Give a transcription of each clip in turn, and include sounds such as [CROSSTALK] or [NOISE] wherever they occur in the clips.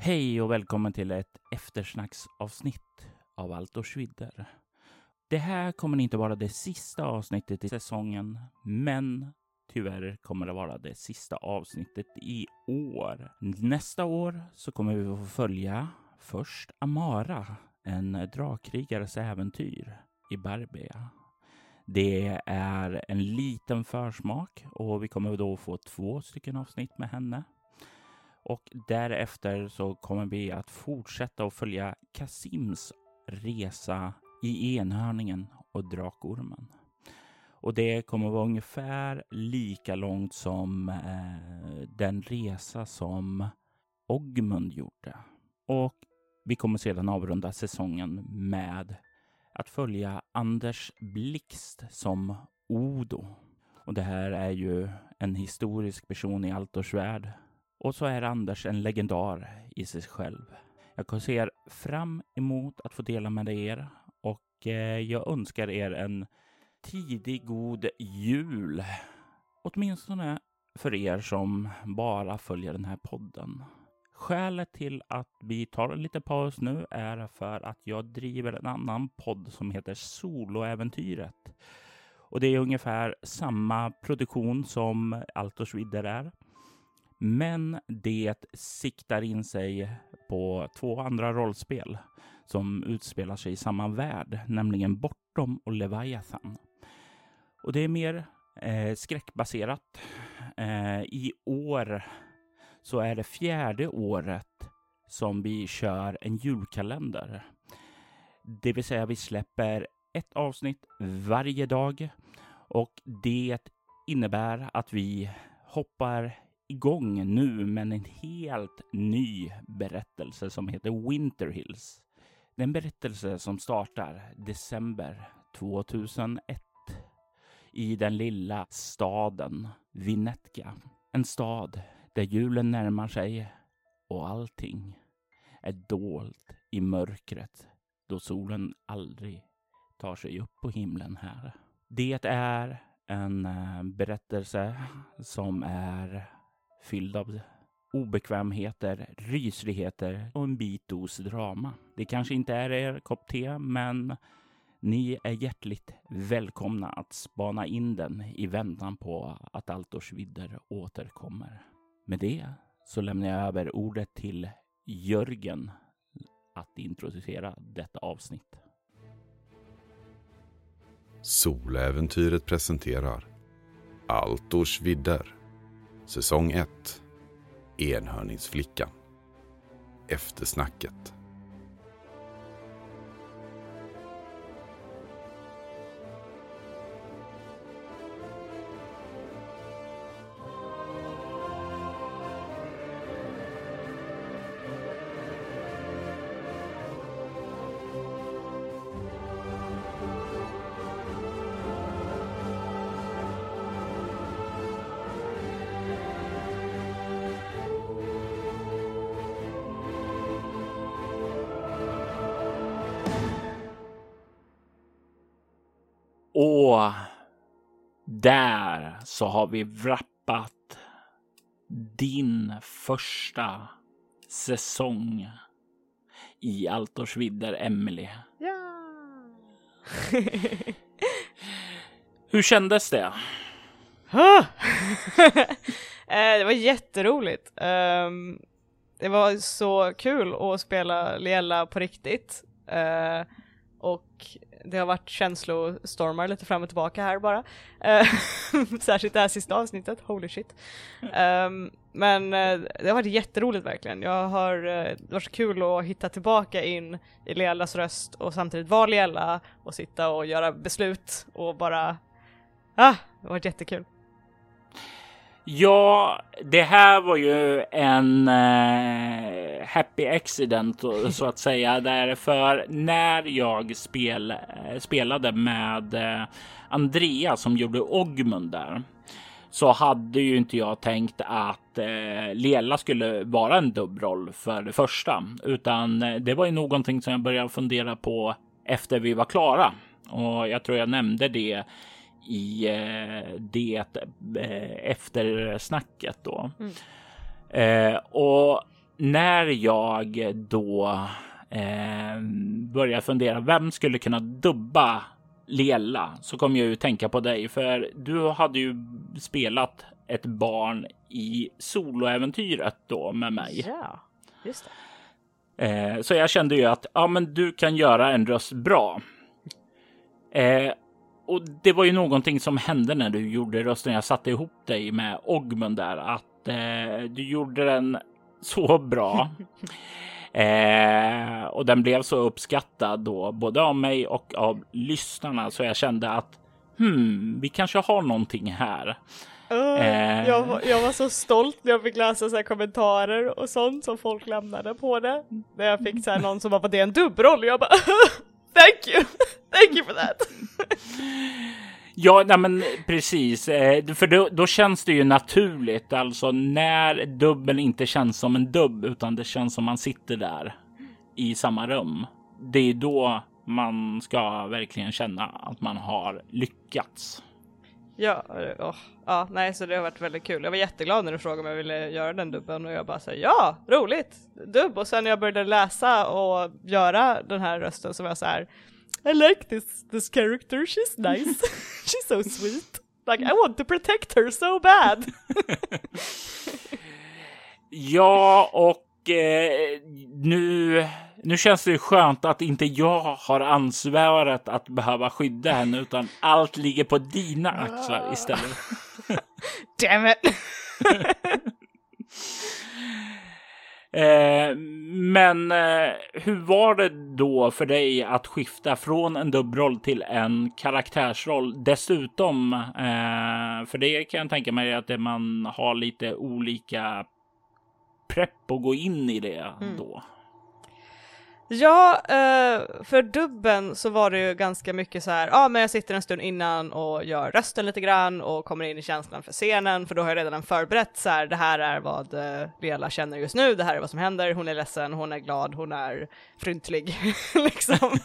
Hej och välkommen till ett eftersnacksavsnitt av Aalto Schwidder. Det här kommer inte vara det sista avsnittet i säsongen, men tyvärr kommer det vara det sista avsnittet i år. Nästa år så kommer vi få följa först Amara, en drakkrigares äventyr i Barbia. Det är en liten försmak och vi kommer då få två stycken avsnitt med henne. Och därefter så kommer vi att fortsätta att följa Kasims resa i enhörningen och drakormen. Och det kommer vara ungefär lika långt som eh, den resa som Ogmund gjorde. Och vi kommer sedan avrunda säsongen med att följa Anders Blixt som Odo. Och det här är ju en historisk person i Altors värld. Och så är Anders en legendar i sig själv. Jag ser fram emot att få dela med er och eh, jag önskar er en tidig god jul. Åtminstone för er som bara följer den här podden. Skälet till att vi tar en liten paus nu är för att jag driver en annan podd som heter Soloäventyret. Och det är ungefär samma produktion som Altos vidder är. Men det siktar in sig på två andra rollspel som utspelar sig i samma värld, nämligen Bortom och Leviathan. Och det är mer eh, skräckbaserat. Eh, I år så är det fjärde året som vi kör en julkalender. Det vill säga vi släpper ett avsnitt varje dag och det innebär att vi hoppar igång nu med en helt ny berättelse som heter Winter Hills. Det är en berättelse som startar december 2001 i den lilla staden Vinetka. En stad där julen närmar sig och allting är dolt i mörkret då solen aldrig tar sig upp på himlen här. Det är en eh, berättelse som är fylld av obekvämheter, rysligheter och en bit dos drama. Det kanske inte är er kopp te, men ni är hjärtligt välkomna att spana in den i väntan på att Altors vidder återkommer. Med det så lämnar jag över ordet till Jörgen att introducera detta avsnitt. Soläventyret presenterar Altors vidder Säsong 1 Enhörningsflickan. Eftersnacket. Så har vi wrappat din första säsong i Altors vidder, Emily. Ja! [LAUGHS] Hur kändes det? [LAUGHS] Eh, det var jätteroligt. Um, det var så kul att spela Liella på riktigt. Uh, och det har varit känslostormar lite fram och tillbaka här bara. Eh, [LAUGHS] särskilt det här sista avsnittet, holy shit. Um, men eh, det har varit jätteroligt verkligen. Jag har, eh, det var så kul att hitta tillbaka in i Leellas röst och samtidigt vara Leella och sitta och göra beslut och bara, ah, det har varit jättekul. Ja, det här var ju en eh, happy accident så att säga. Därför när jag spel, eh, spelade med eh, Andrea som gjorde Ogmund där så hade ju inte jag tänkt att eh, Lela skulle vara en dubbroll för det första, utan eh, det var ju någonting som jag började fundera på efter vi var klara. Och jag tror jag nämnde det i eh, det eh, eftersnacket då. Mm. Eh, och när jag då eh, började fundera, vem skulle kunna dubba Lela? Så kom jag ju tänka på dig, för du hade ju spelat ett barn i soloäventyret då med mig. Ja, just det. Eh, så jag kände ju att ja, men du kan göra en röst bra. Eh, och det var ju någonting som hände när du gjorde rösten. Jag satte ihop dig med Ogmund där, att eh, du gjorde den så bra. [LAUGHS] Eh, och den blev så uppskattad då, både av mig och av lyssnarna, så jag kände att hmm, vi kanske har någonting här. Uh, Eh. jag, var, jag var så stolt när jag fick läsa så kommentarer och sånt som folk lämnade på det. När jag fick så någon som bara, "Var det är en dubbelroll och jag bara [LAUGHS] Thank you! [LAUGHS] Thank you for that! [LAUGHS] Ja, nej men precis, eh, för då, då känns det ju naturligt, alltså när dubben inte känns som en dubb utan det känns som man sitter där i samma rum. Det är då man ska verkligen känna att man har lyckats. Ja, åh, ja, nej så det har varit väldigt kul. Jag var jätteglad när du frågade om jag ville göra den dubben och jag bara sa ja, roligt, dubb. Och sen när jag började läsa och göra den här rösten så var jag så här I like this, this character, she's nice, [LAUGHS] [LAUGHS] she's so sweet. Like I want to protect her so bad. [LAUGHS] Ja, och eh, nu, nu känns det ju skönt att inte jag har ansvaret att behöva skydda henne, utan allt ligger på dina axlar istället. [LAUGHS] Damn it! [LAUGHS] Eh, men eh, hur var det då för dig att skifta från en dubbroll till en karaktärsroll? Dessutom, eh, för det kan jag tänka mig att man har lite olika prepp att gå in i det då. Ja, eh, för dubben så var det ju ganska mycket så här, ja ah, men jag sitter en stund innan och gör rösten lite grann och kommer in i känslan för scenen för då har jag redan förberett så här, det här är vad uh, Lela känner just nu, det här är vad som händer, hon är ledsen, hon är glad, hon är fryntlig [LAUGHS] liksom. [LAUGHS]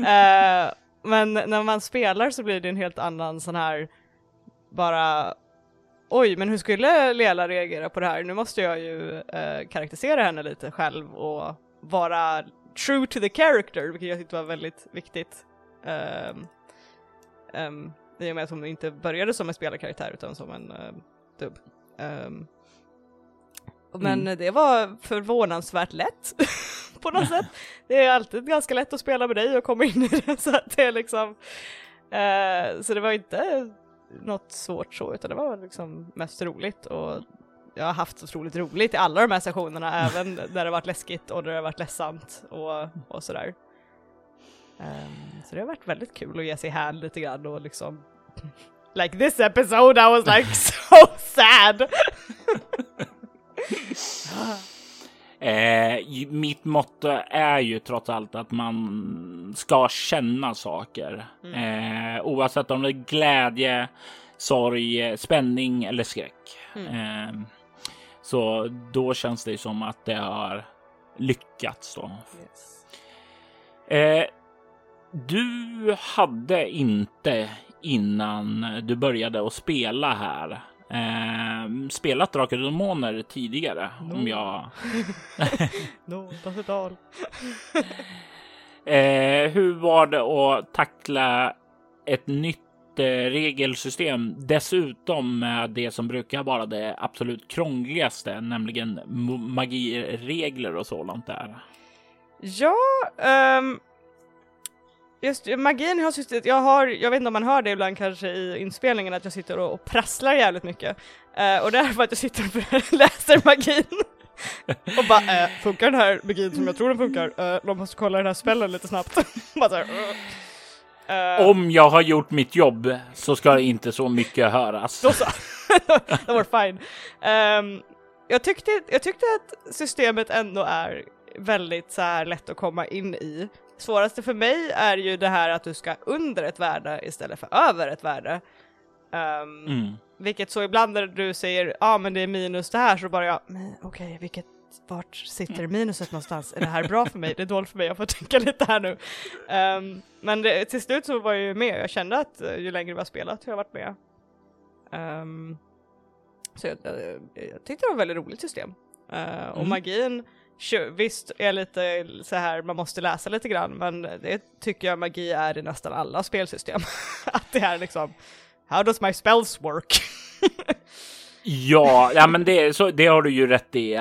Eh, men när man spelar så blir det en helt annan sån här, bara oj, men hur skulle Lela reagera på det här? Nu måste jag ju uh, karaktärisera henne lite själv och vara true to the character, vilket jag tyckte var väldigt viktigt. Um, um, I och med att hon inte började som en spelarkaraktär utan som en uh, dubb. Um, men Mm. det var förvånansvärt lätt [LAUGHS] på något sätt. Det är alltid ganska lätt att spela med dig och komma in i det så att det är liksom eh, så det var inte något svårt så utan det var liksom mest roligt och jag har haft otroligt roligt i alla de här sessionerna [LAUGHS] även när det varit läskigt och när det har varit ledsamt och, och sådär. Ehm, så det har varit väldigt kul att ge sig hän lite grann och liksom Like this episode I was like [LAUGHS] so sad! [LAUGHS] Eh, mitt motto är ju trots allt att man ska känna saker. Eh, oavsett om det är glädje, sorg, spänning eller skräck. Eh, så då känns det som att det har lyckats då. Yes. Eh, du hade inte innan du började att spela här eh, spelat Drakar och Demoner tidigare om jag [LAUGHS] No, all. Eh, hur var det att tackla ett nytt Eh, regelsystem? Dessutom med det som brukar vara det absolut krångligaste, nämligen magiregler och sådant där. Ja, um, just magin har suttit, jag har, jag vet inte om man hör det ibland kanske i inspelningen att jag sitter och, och prasslar jävligt mycket. uh, och det är för att jag sitter och [LAUGHS] läser magin. och bara, äh, funkar den här magin som jag tror den funkar? Äh, de måste kolla den här spellen lite snabbt. [LAUGHS] bara så här, eh. Eh, Om jag har gjort mitt jobb så ska det inte så mycket höras. Då så. [LAUGHS] det var fine. Ehm, jag, tyckte, jag tyckte att systemet ändå är väldigt så här lätt att komma in i. Svåraste för mig är ju det här att du ska under ett värde istället för över ett värde. Ehm, Mm. Vilket så ibland när du säger ja ah, men det är minus det här så bara jag, okej vilket, vart sitter minuset någonstans? Är det här bra för mig? [LAUGHS] Det är dåligt för mig, jag får tänka lite här nu. Ehm, men det, till slut så var jag ju med, jag kände att eh, ju längre vi har spelat har jag varit med. Ehm, så jag, jag, jag tyckte det var ett väldigt roligt system. Eh, och Mm. magin sure, visst är lite så här, man måste läsa lite grann, men det tycker jag magi är i nästan alla spelsystem. [LAUGHS] att det är liksom, how does my spells work? [LAUGHS] Ja, ja men det, så, det har du ju rätt i.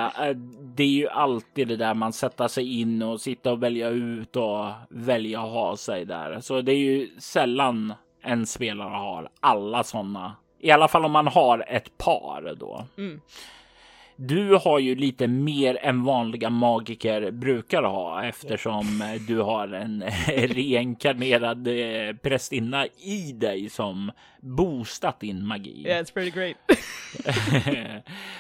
Det är ju alltid det där man sätter sig in och sitta och välja ut och välja att ha sig där. Så det är ju sällan en spelare har alla sådana. I alla fall om man har ett par då. Mm. Du har ju lite mer än vanliga magiker brukar ha eftersom du har en [LAUGHS] reinkarnerad eh, prästinna i dig som boostat din magi. Yeah, it's pretty great.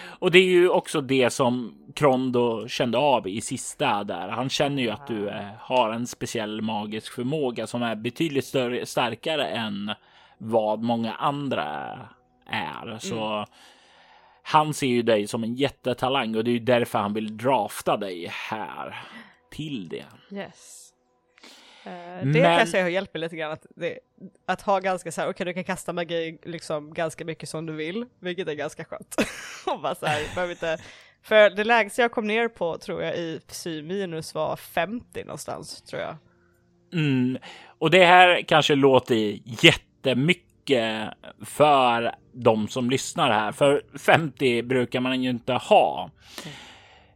[LAUGHS] och det är ju också det som Krondo kände av i sista där. Han känner ju att du eh, har en speciell magisk förmåga som är betydligt större, starkare än vad många andra är. Så mm han ser ju dig som en jättetalang och det är ju därför han vill drafta dig här till det. Yes. Uh, det Men... kan jag säga hjälper lite grann att, det, att ha ganska så här, okej okay, du kan kasta magi liksom ganska mycket som du vill, vilket är ganska skönt. [LAUGHS] och bara så här, inte, för det lägsta jag kom ner på tror jag i psy minus var 50 någonstans tror jag. Mm. Och det här kanske låter jättemycket för de som lyssnar här. För 50 brukar man ju inte ha.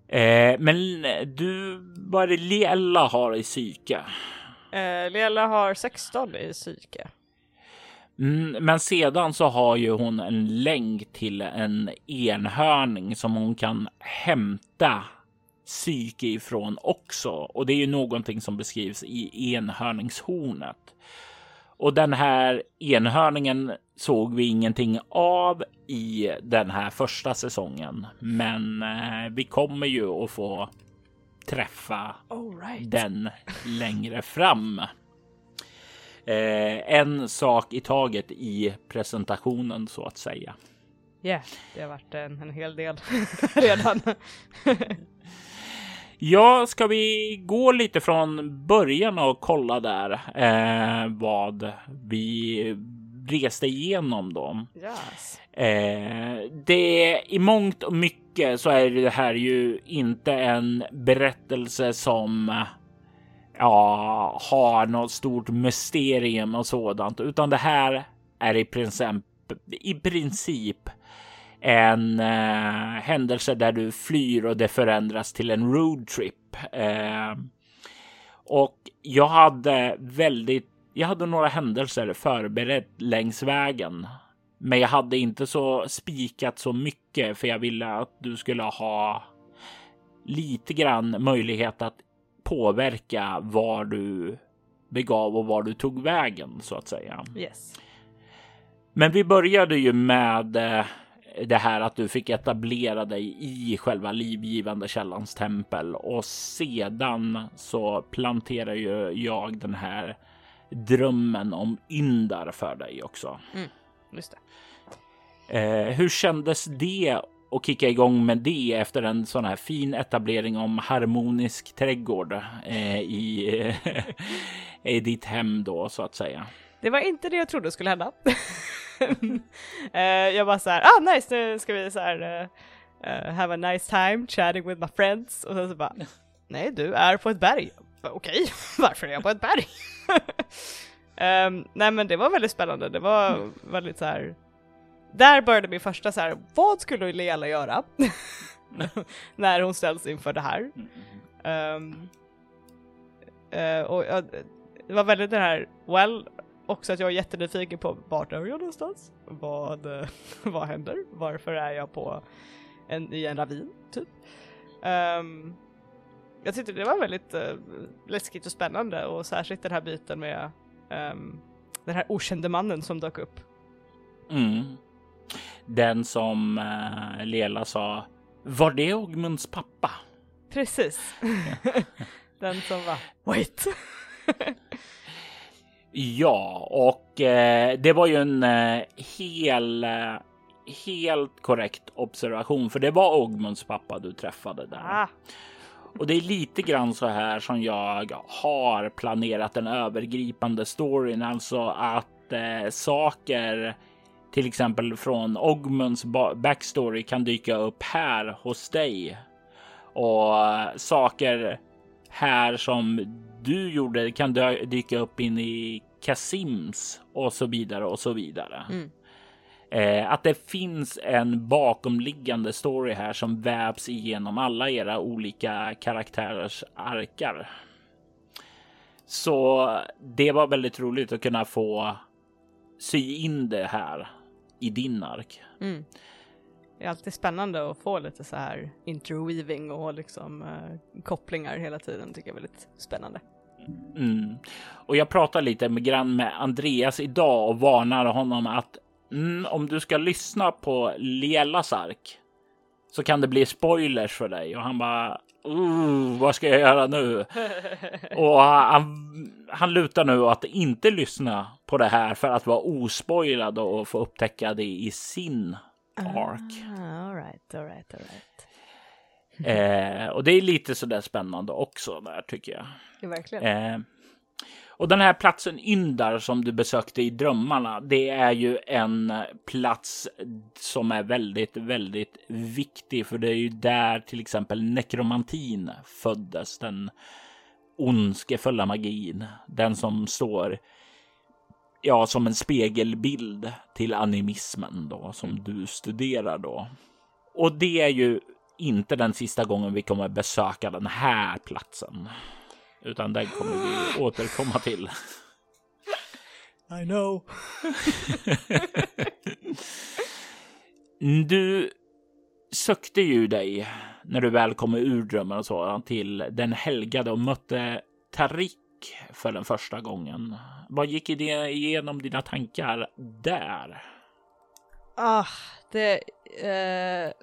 Eh, men du, vad är det Liella har i psyke? Eh, Liella har 16 i psyke. Mm, men sedan så har ju hon en länk till en enhörning som hon kan hämta psyke ifrån också. Och det är ju någonting som beskrivs i enhörningshornet. Och den här enhörningen såg vi ingenting av i den här första säsongen. Men eh, vi kommer ju att få träffa right. den längre fram. Eh, en sak i taget i presentationen så att säga. Ja, yeah, det har varit en, en hel del [LAUGHS] redan. Ja, ska vi gå lite från början och kolla där eh, vad vi reste igenom då. Yes. Eh, det i mångt och mycket så är det här ju inte en berättelse som ja, har något stort mysterium och sådant, utan det här är i princip i princip en eh, händelse där du flyr och det förändras till en roadtrip. Eh, och jag hade väldigt, jag hade några händelser förberett längs vägen. Men jag hade inte så spikat så mycket för jag ville att du skulle ha lite grann möjlighet att påverka var du begav och var du tog vägen så att säga. Yes. Men vi började ju med eh, det här att du fick etablera dig i själva livgivande källans tempel och sedan så planterar ju jag den här drömmen om Yndar för dig också. Mm, just det. Eh, hur kändes det att kicka igång med det efter en sån här fin etablering om harmonisk trädgård eh, i, [LAUGHS] i ditt hem då så att säga? Det var inte det jag trodde skulle hända. uh, [LAUGHS] jag bara såhär, ah nice, nu ska vi såhär uh, have a nice time chatting with my friends. Och sen så bara, nej du är på ett berg. Okej, okay, [LAUGHS] varför är jag på ett berg? um, nej men det var väldigt spännande, det var mm. väldigt så här. Där började min första så här, vad skulle Leela göra? [LAUGHS] När hon ställs inför det här. Um, uh, och uh, det var väldigt det här, well, också att jag är jättenyfiken på vart är jag någonstans? Vad, [LAUGHS] vad händer? Varför är jag på en, i en ravin, typ? Um, jag tyckte det var väldigt uh, läskigt och spännande och särskilt den här biten med um, den här okände mannen som dök upp. Mm. Den som uh, Lela sa, var det Ogmunds pappa? Precis. [LAUGHS] den som var, wait! [LAUGHS] Ja, och eh, det var ju en eh, hel, eh, helt korrekt observation, för det var Ogmunds pappa du träffade där. Ah. Och det är lite grann så här som jag har planerat den övergripande storyn, alltså att eh, saker till exempel från Ogmunds backstory kan dyka upp här hos dig och saker här som du gjorde kan dyka upp in i Kasims och så vidare och så vidare. Mm. Eh, att det finns en bakomliggande story här som vävs igenom alla era olika karaktärers arkar. Så det var väldigt roligt att kunna få sy in det här i din ark. Mm. Det är alltid spännande att få lite så här interweaving och liksom uh, kopplingar hela tiden tycker jag är väldigt spännande. Mm. Och jag pratade lite med grann med Andreas idag och varnade honom att mm, om du ska lyssna på Lielas ark så kan det bli spoilers för dig. Och han bara, uh, vad ska jag göra nu? [LAUGHS] och han, han lutar nu att inte lyssna på det här för att vara ospoilad och få upptäcka det i sin ark. Ah, all right, all right, all right. eh, och det är lite så där spännande också där tycker jag. Ja, verkligen. Eh, och den här platsen Yndar som du besökte i drömmarna, det är ju en plats som är väldigt, väldigt viktig, för det är ju där till exempel nekromantin föddes, den ondskefulla magin, den som står ja, som en spegelbild till animismen då som du studerar då. Och det är ju inte den sista gången vi kommer besöka den här platsen utan den kommer vi [SIGHS] återkomma till. I know. [LAUGHS] du sökte ju dig när du väl kom ur drömmen och så till den helgade och mötte Tarik för den första gången. Vad gick igenom dina tankar där? Ah, det... Uh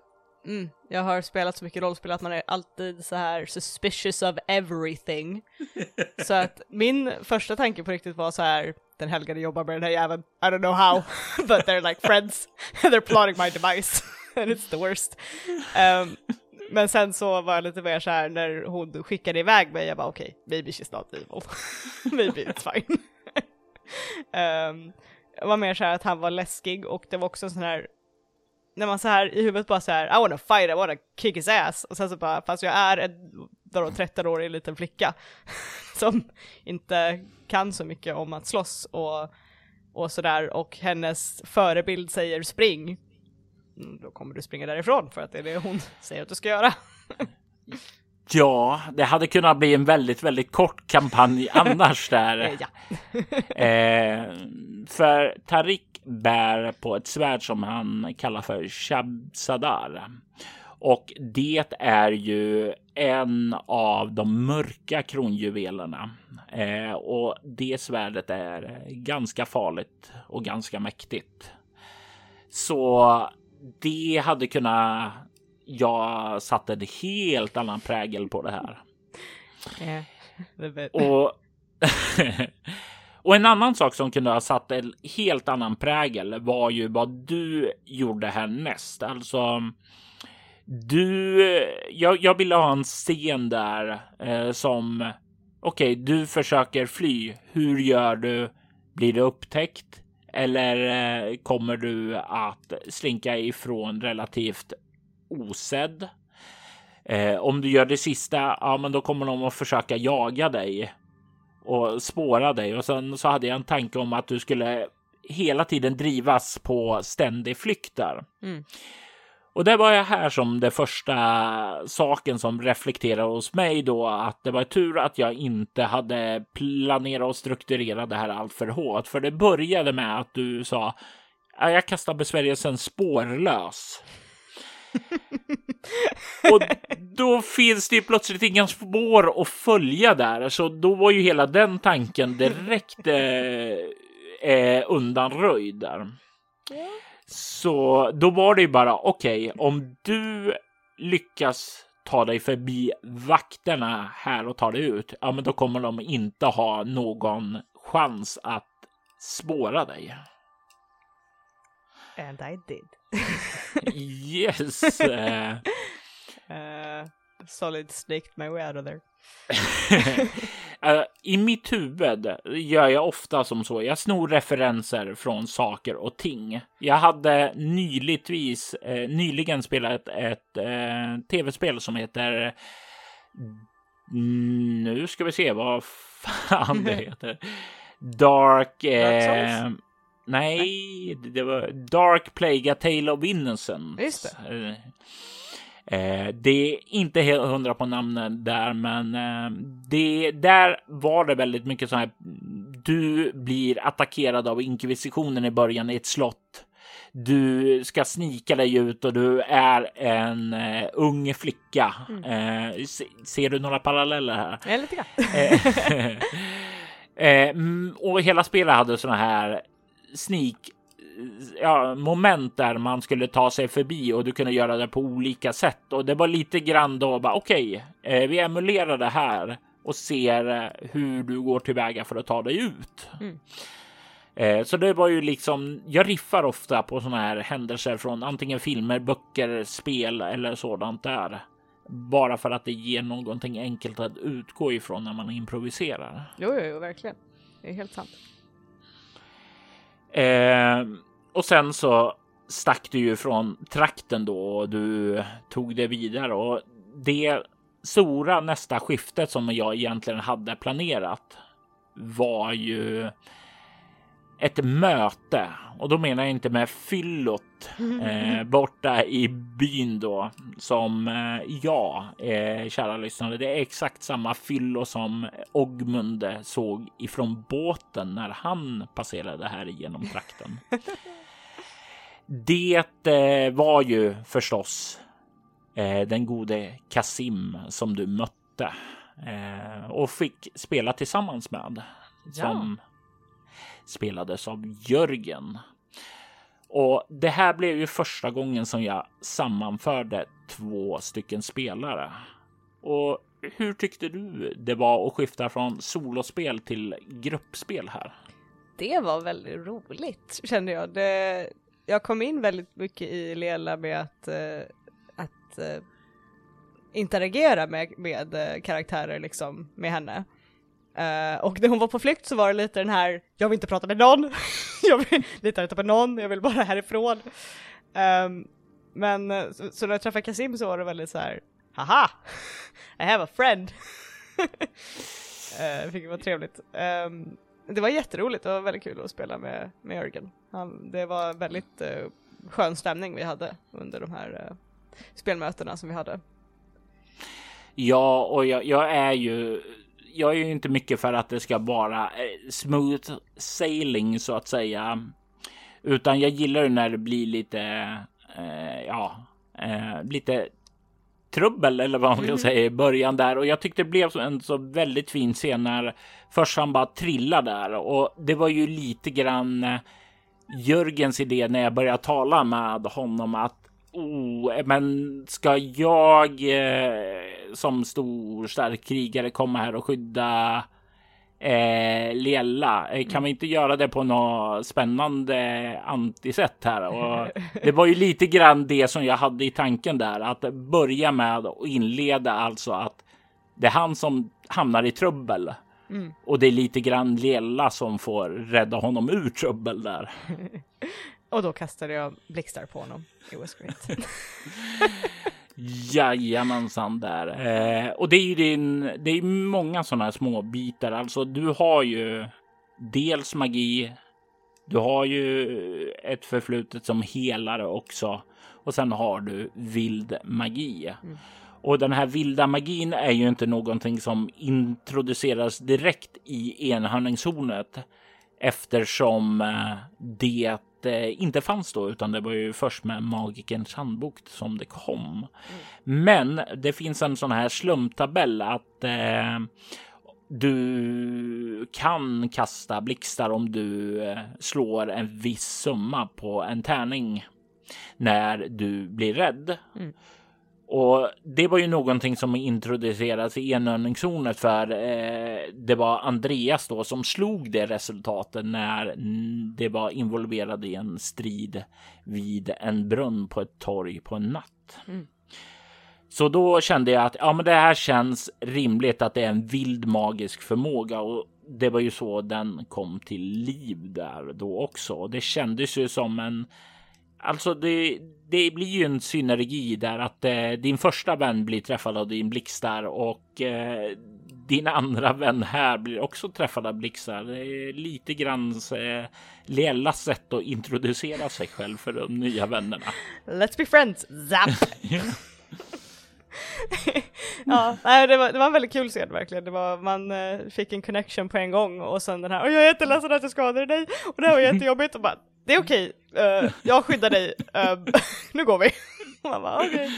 Mm, jag har spelat så mycket rollspel att man är alltid så här suspicious of everything. [LAUGHS] så att min första tanke på riktigt var så här, den helgade jobbar med den här jäveln, I don't know how, [LAUGHS] but they're like friends, [LAUGHS] they're plotting my device, and it's the worst. Um, men sen så var jag lite mer så här när hon skickade iväg mig, jag bara okej, okay, maybe she's not evil, [LAUGHS] maybe it's fine. um, [LAUGHS] jag var mer så här att han var läskig och det var också en sån här när man så här i huvudet bara så här, I wanna fight, I wanna kick his ass, och sen så bara, fast jag är en 13-årig liten flicka [LAUGHS] som inte kan så mycket om att slåss och, och sådär, och hennes förebild säger spring, då kommer du springa därifrån för att det är det hon [LAUGHS] säger att du ska göra. Ja, det hade kunnat bli en väldigt, väldigt kort kampanj [LAUGHS] annars där. ja. [LAUGHS] eh, för Tarik bär på ett svärd som han kallar för Shabsadar. Och det är ju en av de mörka kronjuvelerna. Eh, och det svärdet är ganska farligt och ganska mäktigt. Så det hade kunnat... Jag satte en helt annan prägel på det här. Yeah. och [LAUGHS] Och en annan sak som kunde ha satt en helt annan prägel var ju vad du gjorde härnäst. Alltså, du, jag, jag ville ha en scen där eh, som okej, okay, du försöker fly. Hur gör du? Blir det upptäckt? Eller eh, kommer du att slinka ifrån relativt osedd? Eh, om du gör det sista, ja, men då kommer de att försöka jaga dig och spåra dig och sen så hade jag en tanke om att du skulle hela tiden drivas på ständig flykt där. Mm. Och det var jag här som det första saken som reflekterade hos mig då att det var tur att jag inte hade planerat och strukturerat det här allt för hårt. För det började med att du sa jag kastar besvärjelsen spårlös. [LAUGHS] och då finns det ju plötsligt inga spår att följa där, så då var ju hela den tanken direkt eh, eh, undanröjd där. Så då var det ju bara okej, okay, om du lyckas ta dig förbi vakterna här och ta dig ut, ja, men då kommer de inte ha någon chans att spåra dig. And I did. yes. Uh... [LAUGHS] Uh, solid snaked my way out of there. [LAUGHS] Uh, I mitt huvud gör jag ofta som så. Jag snor referenser från saker och ting. Jag hade nyligtvis, uh, nyligen spelat ett uh, tv-spel som heter mm, nu ska vi se vad fan det [LAUGHS] heter. Dark... Eh, nej, det var Dark Plague, A Tale of Innocence. Just det. Eh, det är inte helt hundra på namnen där, men eh, det där var det väldigt mycket så här. Du blir attackerad av inkvisitionen i början i ett slott. Du ska snika dig ut och du är en uh, ung flicka. Mm. Uh, se, ser du några paralleller här? Ja, lite grann. uh, [LAUGHS] och hela spelet hade såna här sneak ja, moment där man skulle ta sig förbi och du kunde göra det på olika sätt. Och det var lite grann då bara okej, okay, vi emulerar det här och ser hur du går tillväga för att ta dig ut. Mm. Eh, så det var ju liksom, jag riffar ofta på sådana här händelser från antingen filmer, böcker, spel eller sådant där. Bara för att det ger någonting enkelt att utgå ifrån när man improviserar. Jo, jo, jo verkligen. Det är helt sant. Eh, och sen så stack du ju från trakten då och du tog det vidare. Och det stora nästa skiftet som jag egentligen hade planerat var ju ett möte och då menar jag inte med fyllot eh, borta i byn då som eh, ja, eh, kära lyssnare. Det är exakt samma fyllo som Ogmund såg ifrån båten när han passerade här igenom trakten. [LAUGHS] Det eh, var ju förstås eh, den gode Kasim som du mötte eh, och fick spela tillsammans med. Som ja spelades av Jörgen. Och det här blev ju första gången som jag sammanförde två stycken spelare. Och hur tyckte du det var att skifta från solospel till gruppspel här? Det var väldigt roligt kände jag. Det, jag kom in väldigt mycket i Lela med att, eh, att eh, interagera med, med eh, karaktärer liksom med henne. Uh, och när hon var på flykt så var det lite den här, jag vill inte prata med någon, [LAUGHS] jag vill, litar inte på någon, jag vill bara härifrån. Um, men eh, så, så, när jag träffade Kasim så var det väldigt så här, haha, I have a friend. uh, [LAUGHS] vilket var trevligt. Um, det var jätteroligt, det var väldigt kul att spela med, med Jörgen. Han, det var väldigt uh, skön stämning vi hade under de här uh, spelmötena som vi hade. Ja, och jag, jag är ju jag är ju inte mycket för att det ska vara eh, smooth sailing så att säga. Utan jag gillar det när det blir lite, eh, ja, eh, lite trubbel eller vad man ska mm. säga i början där. Och jag tyckte det blev en så väldigt fin scen när först han bara trillade där och det var ju lite grann eh, Jörgens idé när jag började tala med honom att Oh, men ska jag eh, som stor stark krigare komma här och skydda eh, Liella? Eh, kan mm. vi inte göra det på något spännande antisätt här? Och [LAUGHS] det var ju lite grann det som jag hade i tanken där, att börja med och inleda alltså att det är han som hamnar i trubbel. Mm. Och det är lite grann Liella som får rädda honom ur trubbel där. [LAUGHS] Och då kastade jag blixtar på honom. It was great. [LAUGHS] Jajamensan där. Eh, och det är ju din, det är många sådana här små bitar. Alltså du har ju dels magi. Du har ju ett förflutet som helare också. Och sen har du vild magi. Mm. Och den här vilda magin är ju inte någonting som introduceras direkt i enhörningshornet eftersom eh, det inte fanns då, utan det var ju först med Magikerns handbok som det kom. Mm. Men det finns en sån här slumtabell att eh, du kan kasta blixtar om du eh, slår en viss summa på en tärning när du blir rädd. Mm. Och det var ju någonting som introducerades i enövningszonet för eh, det var Andreas då som slog det resultatet när det var involverad i en strid vid en brunn på ett torg på en natt. Mm. Så då kände jag att ja, men det här känns rimligt att det är en vild magisk förmåga och det var ju så den kom till liv där då också. Det kändes ju som en Alltså det, det blir ju en synergi där att eh, din första vän blir träffad av din blixtar och eh, din andra vän här blir också träffad av blixtar. Det är lite grann eh, Liellas sätt att introducera sig själv för de nya vännerna. Let's be friends, zap! [LAUGHS] ja, nej, det, var, det var en väldigt kul scen verkligen. Det var, man eh, fick en connection på en gång och sen den här, och jag är jätteledsen att jag skadade dig och det här var jättejobbigt och bara, det är okej, uh, jag skyddar dig, uh, [LAUGHS] nu går vi. [LAUGHS] man bara, okay.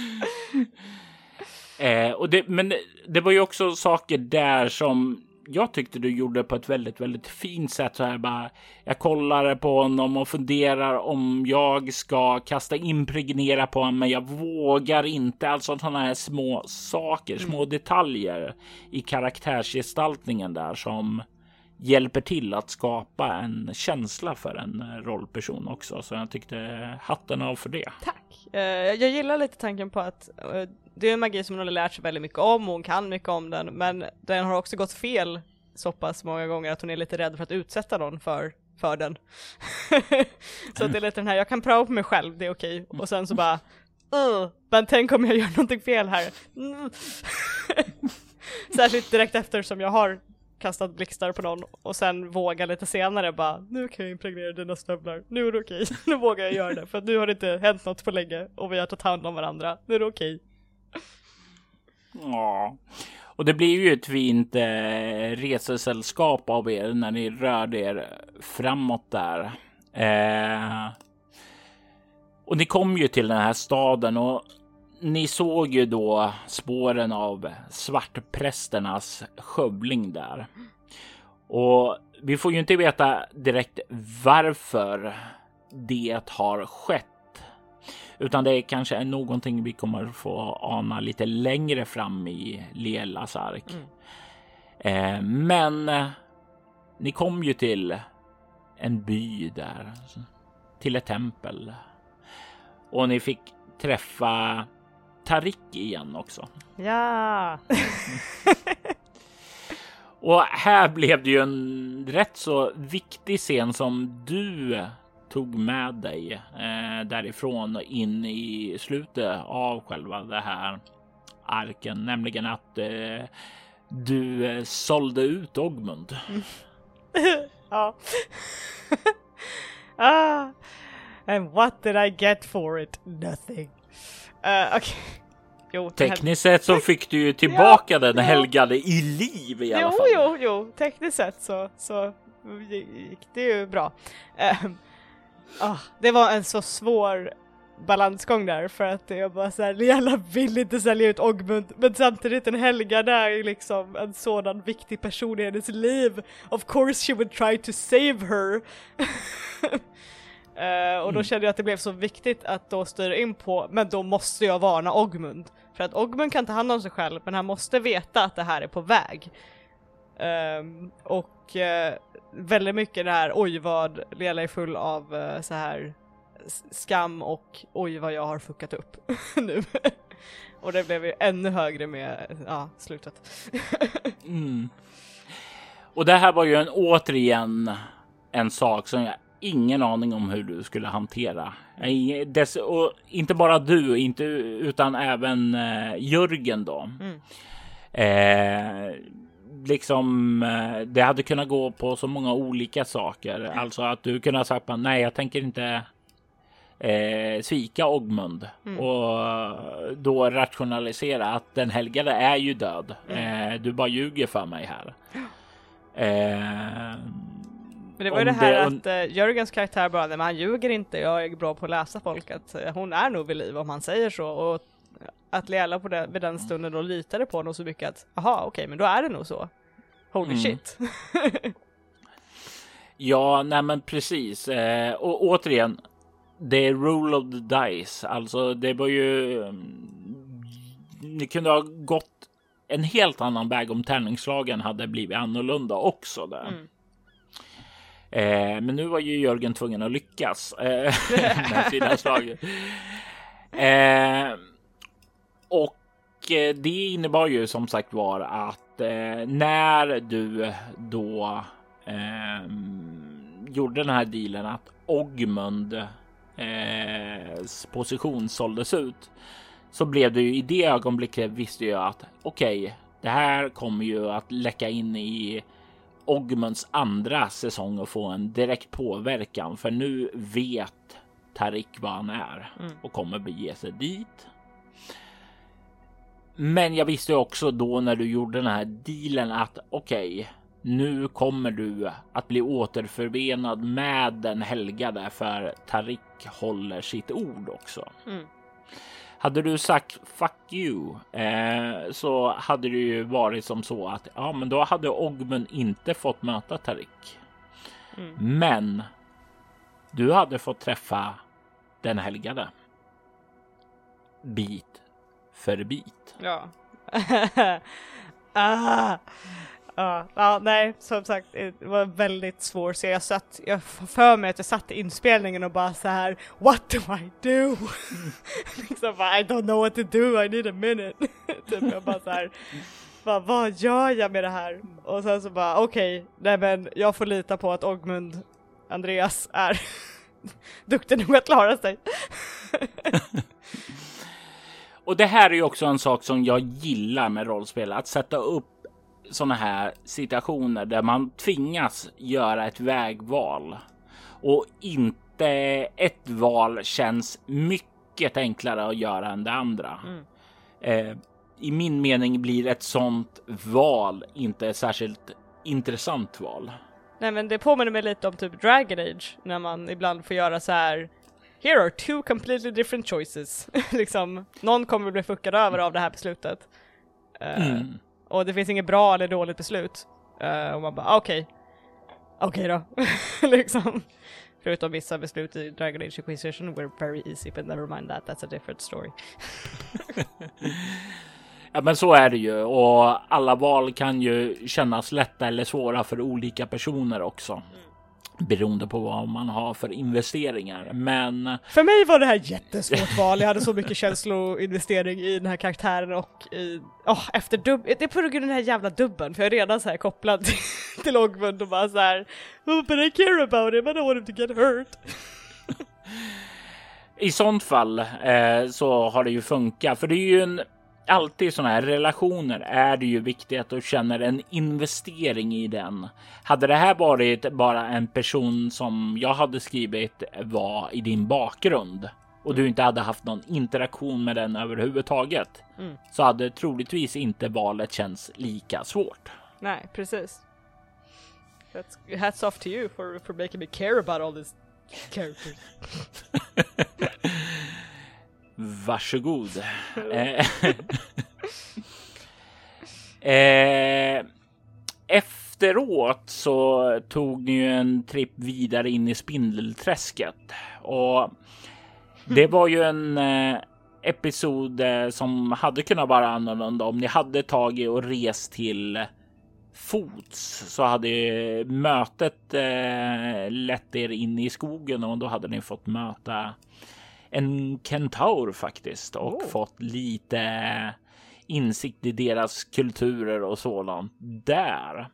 eh, och det, men det var ju också saker där som jag tyckte du gjorde på ett väldigt, väldigt fint sätt så här bara. Jag kollar på honom och funderar om jag ska kasta impregnera på honom, men jag vågar inte. Alltså sådana här små saker, mm. små detaljer i karaktärsgestaltningen där som hjälper till att skapa en känsla för en eh, rollperson också. Så jag tyckte hatten av för det. Tack! Eh, jag gillar lite tanken på att eh, det är en magi som hon har lärt sig väldigt mycket om och hon kan mycket om den, men den har också gått fel så pass många gånger att hon är lite rädd för att utsätta någon för, för den. [LAUGHS] så att det är lite den här, jag kan prova på mig själv, det är okej, och sen så bara uh, men tänk om jag gör någonting fel här. Mm. [LAUGHS] Särskilt direkt efter som jag har kastat blixtar på någon och sen våga lite senare bara nu kan jag impregnera dina stövlar, nu är det okej, [LAUGHS] nu vågar jag göra det för att nu har det inte hänt något på länge och vi har tagit hand om varandra, nu är det okej. Ja, och det blir ju ett fint eh, resesällskap av er när ni rör er framåt där. Eh, och ni kom ju till den här staden och ni såg ju då spåren av svartprästernas skövling där. Och vi får ju inte veta direkt varför det har skett. Utan det är kanske är någonting vi kommer få ana lite längre fram i Lielas ark. Mm. Eh, men ni kom ju till en by där, till ett tempel. Och ni fick träffa Tarik igen också. Ja! [LAUGHS] Och här blev det ju en rätt så viktig scen som du tog med dig eh, därifrån in i slutet av själva det här arken, nämligen att eh, du eh, sålde ut Ogmund. [LAUGHS] ja. [LAUGHS] ah, and what did I get for it? Nothing. Uh, okay. Jo, Tekniskt sett så fick du ju tillbaka ja, den ja. helgade i liv i alla jo, fall. Jo, jo, tekniskt sett så, så gick det ju bra. Um, oh, det var en så svår balansgång där för att jag bara såhär, Liella vill inte sälja ut Ogmund men samtidigt en helgade är liksom en sådan viktig person i hennes liv. Of course she would try to save her. [LAUGHS] Uh, och då mm. kände jag att det blev så viktigt att då styra in på, men då måste jag varna Ogmund. För att Ogmund kan ta hand om sig själv, men han måste veta att det här är på väg. Um, och uh, väldigt mycket det här, oj vad Lela är full av uh, så här skam och oj vad jag har fuckat upp [LAUGHS] nu. [LAUGHS] och det blev ju ännu högre med ja, slutet. [LAUGHS] mm. Och det här var ju en återigen en sak som jag ingen aning om hur du skulle hantera. Dess, och inte bara du, inte, utan även eh, Jörgen då. Mm. Eh, liksom, eh, det hade kunnat gå på så många olika saker. Mm. Alltså att du kunde ha sagt nej, jag tänker inte eh, svika Ogmund mm. och då rationalisera att den helgade är ju död. Mm. Eh, du bara ljuger för mig här. Eh, men det var ju det här det... att uh, Jörgens karaktär bara, nej men han ljuger inte, jag är bra på att läsa folk, att uh, hon är nog vid liv om han säger så. Och att Leela på det, vid den stunden då litade på honom så mycket att, jaha okej okay, men då är det nog så. Holy mm. shit. [LAUGHS] ja, nej men precis. Eh, och återigen, det är rule of the dice. Alltså det var ju... Um, det kunde ha gått en helt annan väg om tärningslagen hade blivit annorlunda också där. Mm. Eh, men nu var ju Jörgen tvungen att lyckas eh, [LAUGHS] med sina slag. Eh, och eh, det innebar ju som sagt var att eh, när du då eh, gjorde den här dealen att Ogmund eh, position såldes ut så blev det ju i det ögonblicket visste jag att okej, okay, det här kommer ju att läcka in i Ogmunds andra säsong och få en direkt påverkan för nu vet Tarik vad han är mm. och kommer bege sig dit. Men jag visste också då när du gjorde den här dealen att okej, okay, nu kommer du att bli återförenad med den helgade för Tarik håller sitt ord också. Mm. Hade du sagt fuck you eh, så hade det ju varit som så att ja, men då hade Ogmund inte fått möta Tarik. Mm. Men du hade fått träffa den helgade. Bit för bit. Ja. [LAUGHS] ah. Ja, ja, nej, som sagt, det var väldigt svår så jag satt, jag för mig att jag satt i inspelningen och bara så här What do I do? [LAUGHS] liksom bara, I don't know what to do, I need a minute. [LAUGHS] typ jag bara så här, bara, vad gör jag med det här? Och sen så bara, okej, okay, nej men jag får lita på att Ogmund Andreas är [LAUGHS] duktig nog att klara sig. Och det här är ju också en sak som jag gillar med rollspel, att sätta upp sådana här situationer där man tvingas göra ett vägval och inte ett val känns mycket enklare att göra än det andra. Mm. Eh, I min mening blir ett sådant val inte ett särskilt intressant val. Nej, men det påminner mig lite om typ Dragon Age när man ibland får göra så här. Here are two completely different choices. [LAUGHS] liksom, någon kommer bli fuckad över av det här beslutet. Uh, mm. Och det finns inget bra eller dåligt beslut. Uh, och man bara okej. Okay. Okej okay då. [LAUGHS] liksom. Förutom vissa beslut i Dragon Age Inquisition were very easy, but never mind that, that's a different story. [LAUGHS] ja men så är det ju och alla val kan ju kännas lätta eller svåra för olika personer också. Mm beroende på vad man har för investeringar. Men för mig var det här jättesvårt val. Jag hade så mycket känsloinvestering i den här karaktären och i, oh, efter dubb, det är på grund av den här jävla dubben för jag är redan så här kopplad till, till och bara så här, oh, but I care about him, I don't want him to get hurt. I sånt fall eh, så har det ju funkat, för det är ju en alltid i sådana här relationer är det ju viktigt att du känner en investering i den. Hade det här varit bara en person som jag hade skrivit var i din bakgrund och du inte hade haft någon interaktion med den överhuvudtaget mm. så hade troligtvis inte valet känts lika svårt. Nej, precis. That's, hats off to you for, for making me care about all these characters. [LAUGHS] Varsågod. Eh, [LAUGHS] eh, efteråt så tog ni ju en tripp vidare in i Spindelträsket. Och det var ju en eh, episod som hade kunnat vara annorlunda. Om ni hade tagit och rest till fots så hade mötet eh, lett er in i skogen och då hade ni fått möta en kentaur faktiskt och oh. fått lite insikt i deras kulturer och sådant där.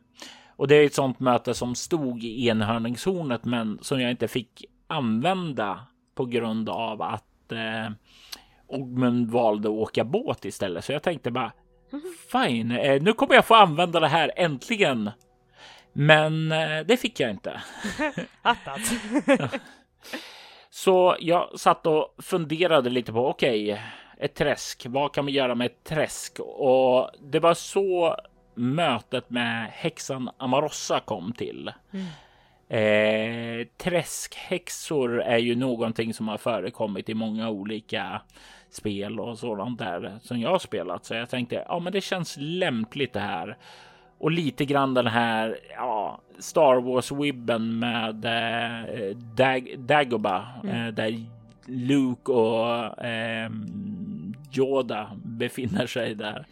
Och det är ett sånt möte som stod i enhörningshornet, men som jag inte fick använda på grund av att eh, Ogmund valde att åka båt istället. Så jag tänkte bara fine, eh, nu kommer jag få använda det här äntligen. Men eh, det fick jag inte. [LAUGHS] Attat. [LAUGHS] Så jag satt och funderade lite på okej, okay, ett träsk. Vad kan vi göra med ett träsk? Och det var så mötet med häxan Amarossa kom till. Mm. Eh, träskhäxor är ju någonting som har förekommit i många olika spel och sådant där som jag har spelat. Så jag tänkte, ja, men det känns lämpligt det här och lite grann den här ja, Star Wars-wibben med eh, Dag Dagobah mm. eh, där Luke och eh, Yoda befinner sig där.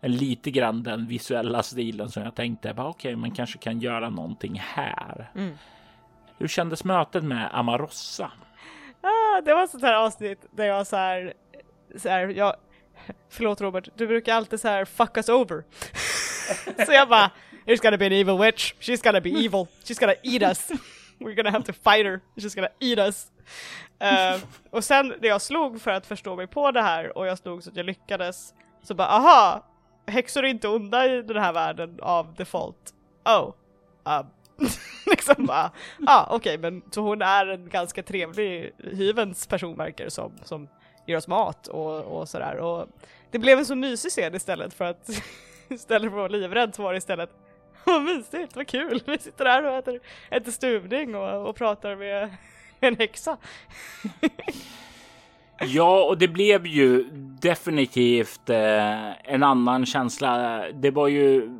Lite grann den visuella stilen som jag tänkte, okej, okay, man kanske kan göra någonting här. Mm. Hur kändes mötet med Amarossa? Ah, det var ett sånt här avsnitt där jag så här, så här jag förlåt Robert, du brukar alltid så här fuck us over. [LAUGHS] så jag bara, there's gonna be an evil witch, she's gonna be evil, she's gonna eat us. We're gonna have to fight her, she's gonna eat us. Uh, och sen när jag slog för att förstå mig på det här och jag slog så att jag lyckades, så bara aha, häxor är inte onda i den här världen av default. Oh. Um. [LAUGHS] liksom bara, ah okej okay, men så hon är en ganska trevlig hyvens person verkar som, som ger oss mat och, och sådär och det blev en så mysig scen istället för att [LAUGHS] [LAUGHS] istället för att vara livrädd så var det istället vad mysigt, vad kul, vi sitter här och äter, äter stuvning och, och pratar med [LAUGHS] en häxa. [LAUGHS] ja, och det blev ju definitivt eh, en annan känsla. Det var ju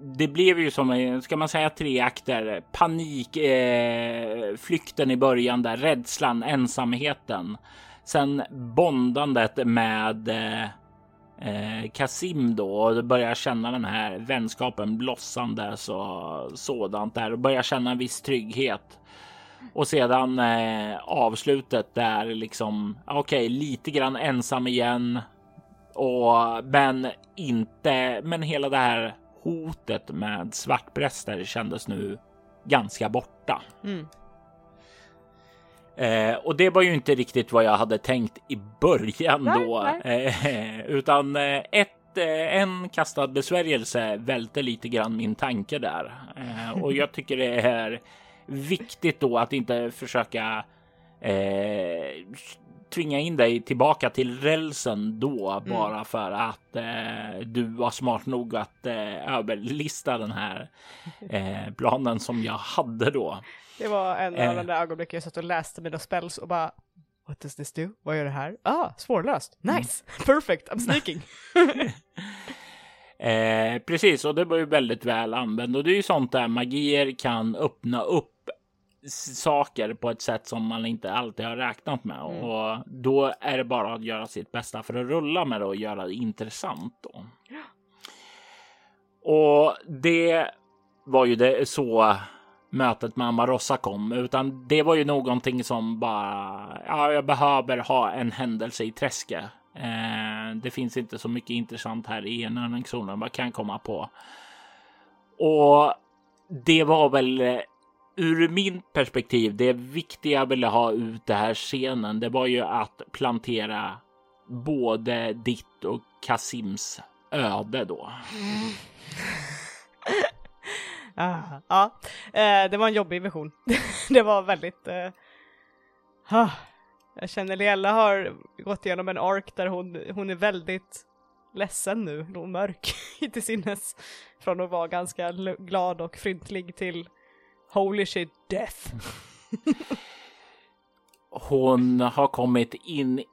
det blev ju som, ska man säga tre akter, panik, eh, flykten i början där, rädslan, ensamheten. Sen bondandet med eh, eh, Kasim då och börjar känna den här vänskapen blossande så sådant där och börjar känna en viss trygghet. Och sedan eh, avslutet där liksom okej, okay, lite grann ensam igen och men inte. Men hela det här hotet med svartpräster kändes nu ganska borta. Mm. Eh, och det var ju inte riktigt vad jag hade tänkt i början nej, då, nej. Eh, [LAUGHS] utan eh, ett eh, en kastad besvärjelse välte lite grann min tanke där eh, och jag tycker det är viktigt då att inte försöka eh, tvinga in dig tillbaka till rälsen då mm. bara för att eh, du var smart nog att eh, överlista den här eh, planen som jag hade då. Det var en av de där ögonblicken jag satt och läste mina spells och bara What does this do? Vad gör det här? Ah, svårlöst. Mm. Nice! Mm. [LAUGHS] Perfect! I'm sneaking! [LAUGHS] eh, precis, och det var ju väldigt väl använt och det är ju sånt där magier kan öppna upp saker på ett sätt som man inte alltid har räknat med mm. och då är det bara att göra sitt bästa för att rulla med det och göra det intressant. Då. Ja. Och det var ju det så mötet med Amarossa kom, utan det var ju någonting som bara. Ja, jag behöver ha en händelse i träsket. Eh, det finns inte så mycket intressant här i enhörningszonen. Vad kan komma på? Och det var väl ur min perspektiv, det viktiga jag ville ha ut det här scenen, det var ju att plantera både ditt och Kasims öde då. Mm. [LAUGHS] ah, ja, eh, det var en jobbig vision. [LAUGHS] det var väldigt... Eh, ah, jag känner Leella har gått igenom en ark där hon, hon är väldigt ledsen nu, och mörk [LAUGHS] till sinnes. Från att vara ganska glad och fryntlig till Holy shit death. [LAUGHS] Hon har kommit in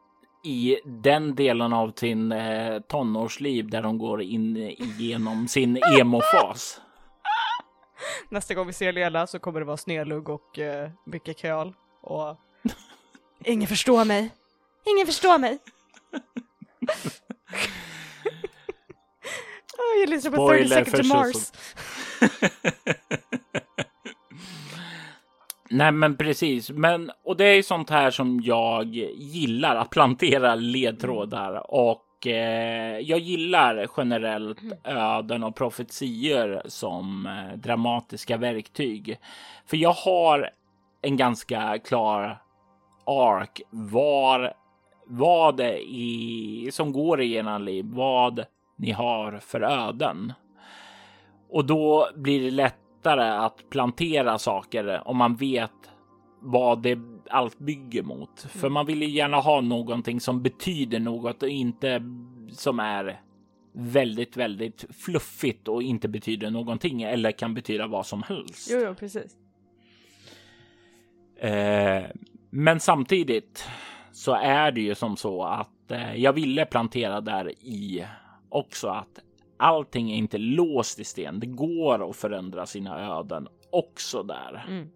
i den delen av sin eh, tonårsliv där hon går in igenom sin emo-fas. [LAUGHS] Nästa gång vi ser Lela så kommer det vara snedlugg och eh, mycket köl och [LAUGHS] ingen förstår mig. Ingen förstår mig. oh, jag lyssnar på 30 Seconds to Mars. Nej, men precis. Men och det är sånt här som jag gillar att plantera ledtrådar och eh, jag gillar generellt öden och profetier som eh, dramatiska verktyg. För jag har en ganska klar ark var vad i, som går i ena liv, vad ni har för öden. Och då blir det lätt lättare att plantera saker om man vet vad det allt bygger mot. För mm. man vill ju gärna ha någonting som betyder något och inte som är väldigt, väldigt fluffigt och inte betyder någonting eller kan betyda vad som helst. Jo, jo precis. Eh, men samtidigt så är det ju som så att eh, jag ville plantera där i också att allting är inte låst i sten. Det går att förändra sina öden också där. Mm.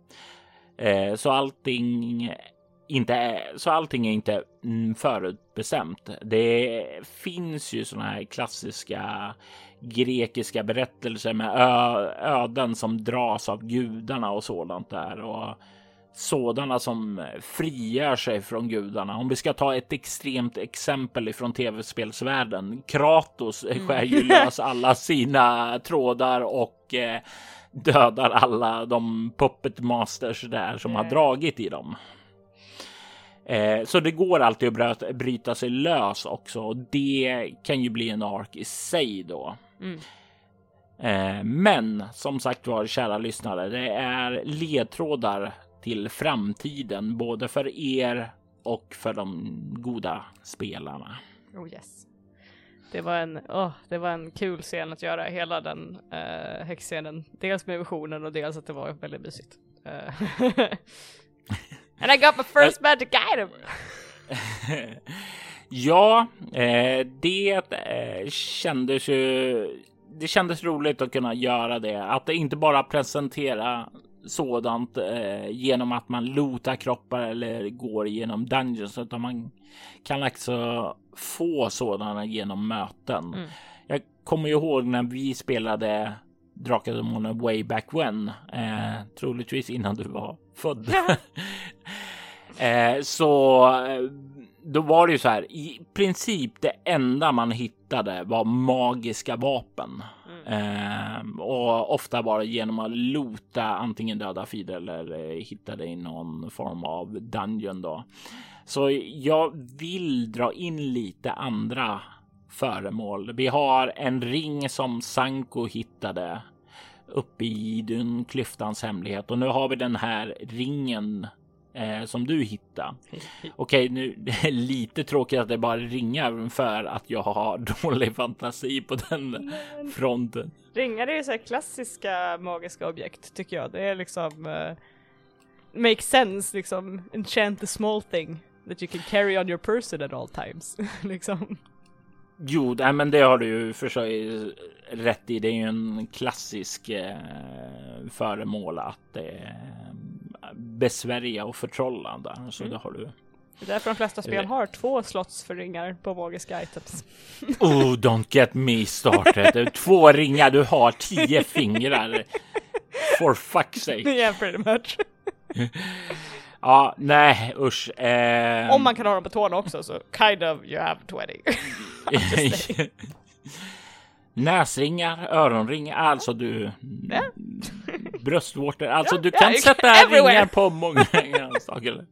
Eh, så allting inte är, så allting är inte förutbestämt. Det finns ju såna här klassiska grekiska berättelser med öden som dras av gudarna och sådant där och sådana som frigör sig från gudarna. Om vi ska ta ett extremt exempel ifrån tv-spelsvärlden. Kratos mm. skär ju lös alla sina trådar och eh, dödar alla de puppet masters där som har dragit i dem. Eh, så det går alltid att bryta sig lös också och det kan ju bli en ark i sig då. Mm. Eh, men som sagt var, kära lyssnare, det är ledtrådar till framtiden, både för er och för de goda spelarna. Oh yes. Det var en, oh, det var en kul scen att göra hela den uh, häxscenen. Dels med visionen och dels att det var väldigt mysigt. Uh, [LAUGHS] And I got my first [LAUGHS] magic item! [LAUGHS] ja, eh, det eh, kändes ju det kändes roligt att kunna göra det. Att inte bara presentera sådant eh, genom att man lotar kroppar eller går genom dungeons, utan man kan också få sådana genom möten. Mm. Jag kommer ihåg när vi spelade Drakar och Demoner way back when, eh, troligtvis innan du var född. [LAUGHS] eh, så eh, då var det ju så här. I princip det enda man hittade var magiska vapen. Eh, och ofta bara genom att lota antingen döda fiender eller eh, hitta det i någon form av dungeon då. Så jag vill dra in lite andra föremål. Vi har en ring som Sanko hittade uppe i den klyftans hemlighet och nu har vi den här ringen eh, som du hittade. [LAUGHS] Okej, nu [LAUGHS] det är lite tråkigt att det bara ringar för att jag har [LAUGHS] dålig fantasi på den Men, fronten. Ringar är ju så här klassiska magiska objekt tycker jag. Det är liksom uh, make sense liksom. Enchant a small thing that you can carry on your person at all times. liksom. Jo, nej, men det har du ju för sig rätt i. Det är ju en klassisk eh, föremål att eh, besvärja och förtrolla där. Så mm. det har du. Det är därför de flesta spel har två slottsförringar på magiska items. [LAUGHS] Oh, don't get me started. Två ringar, du har tio fingrar. For fuck's sake. Yeah, pretty much. [LAUGHS] ja, nej usch. Eh... Om man kan ha dem på tårna också så kind of you have 20. [LAUGHS] Näsringar, öronringar, alltså du... [LAUGHS] Bröstvårtor, alltså du kan yeah, sätta ringar på många [LAUGHS] saker.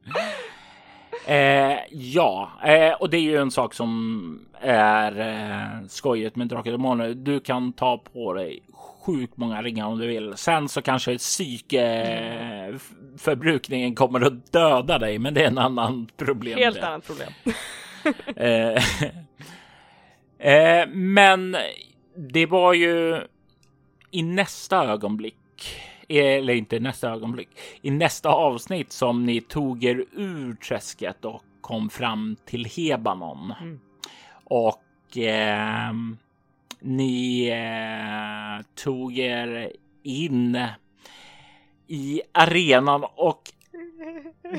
Eh, ja, eh, och det är ju en sak som är eh, skojigt med Drakar och Demoner. Du kan ta på dig sjukt många ringar om du vill. Sen så kanske psykeförbrukningen kommer att döda dig, men det är en annan problem. Helt annat problem. [LAUGHS] eh, eh, men det var ju i nästa ögonblick eller inte nästa ögonblick, i nästa avsnitt som ni tog er ur träsket och kom fram till Hebanon. Mm. Och eh, ni eh, tog er in i arenan och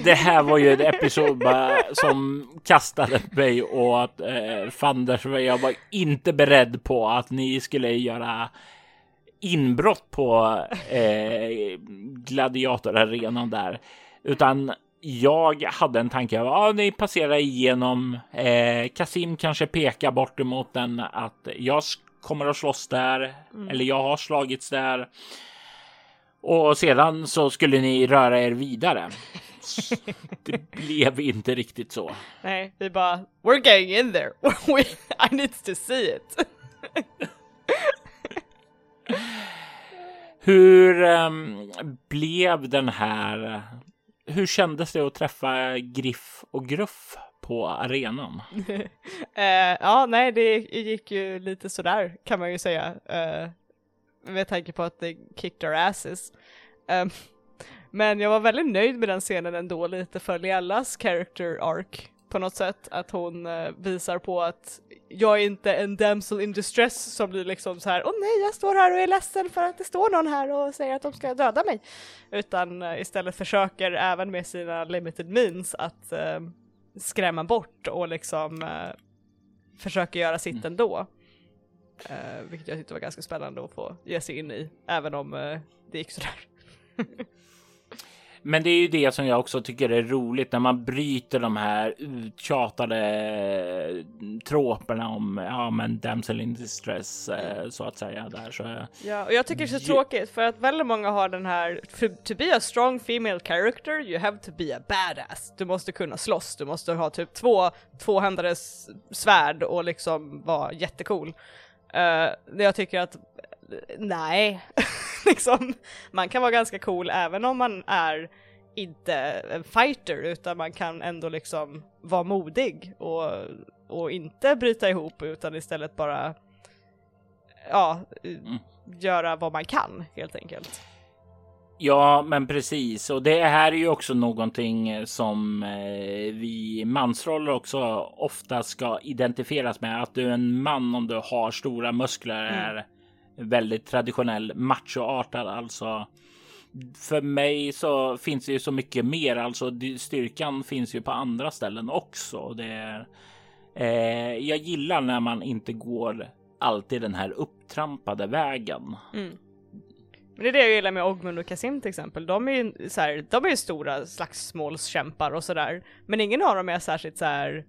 det här var ju en episod som kastade mig åt eh, fanders. Jag var inte beredd på att ni skulle göra inbrott på eh, gladiatorarenan där, utan jag hade en tanke. Ja, ni passerar igenom. Eh, Kasim kanske pekar bort emot den att jag kommer att slåss där mm. eller jag har slagits där. Och sedan så skulle ni röra er vidare. [LAUGHS] [LAUGHS] det blev inte riktigt så. Nej, vi bara we're going in there. [LAUGHS] I need to see it. [LAUGHS] Hur um, blev den här? Hur kändes det att träffa Griff och Gruff på arenan? uh, ja, nej, det gick ju lite sådär kan man ju säga. Uh, med tanke på att det kicked our asses. Um, men jag var väldigt nöjd med den scenen ändå, lite för Liellas character arc på något sätt. Att hon uh, visar på att jag är inte en damsel in distress som blir liksom så här, åh nej, jag står här och är ledsen för att det står någon här och säger att de ska döda mig. Utan uh, istället försöker även med sina limited means att uh, skrämma bort och liksom uh, försöker göra sitt mm. ändå. Uh, vilket jag tyckte var ganska spännande att få ge sig in i, även om det gick sådär. [LAUGHS] Men det är ju det som jag också tycker är roligt när man bryter de här uttjatade eh, troperna om ja, men damsel in distress eh, så att säga där så. Ja, och jag tycker det är så tråkigt för att väldigt många har den här to be a strong female character you have to be a badass. Du måste kunna slåss, du måste ha typ två tvåhandades svärd och liksom vara jättecool. Uh, jag tycker att nej, [LAUGHS] liksom man kan vara ganska cool även om man är inte en fighter utan man kan ändå liksom vara modig och, och inte bryta ihop utan istället bara ja, mm. göra vad man kan helt enkelt. Ja, men precis. Och det här är ju också någonting som eh, vi mansroller också ofta ska identifieras med. Att du är en man om du har stora muskler mm väldigt traditionell machoartad. Alltså för mig så finns det ju så mycket mer. Alltså styrkan finns ju på andra ställen också. Det är, eh, jag gillar när man inte går alltid den här upptrampade vägen. Mm. Men det är det jag gillar med Ogmund och Kasim till exempel. De är ju så här, de är ju stora slagsmålskämpar och sådär. Men ingen av dem är särskilt så här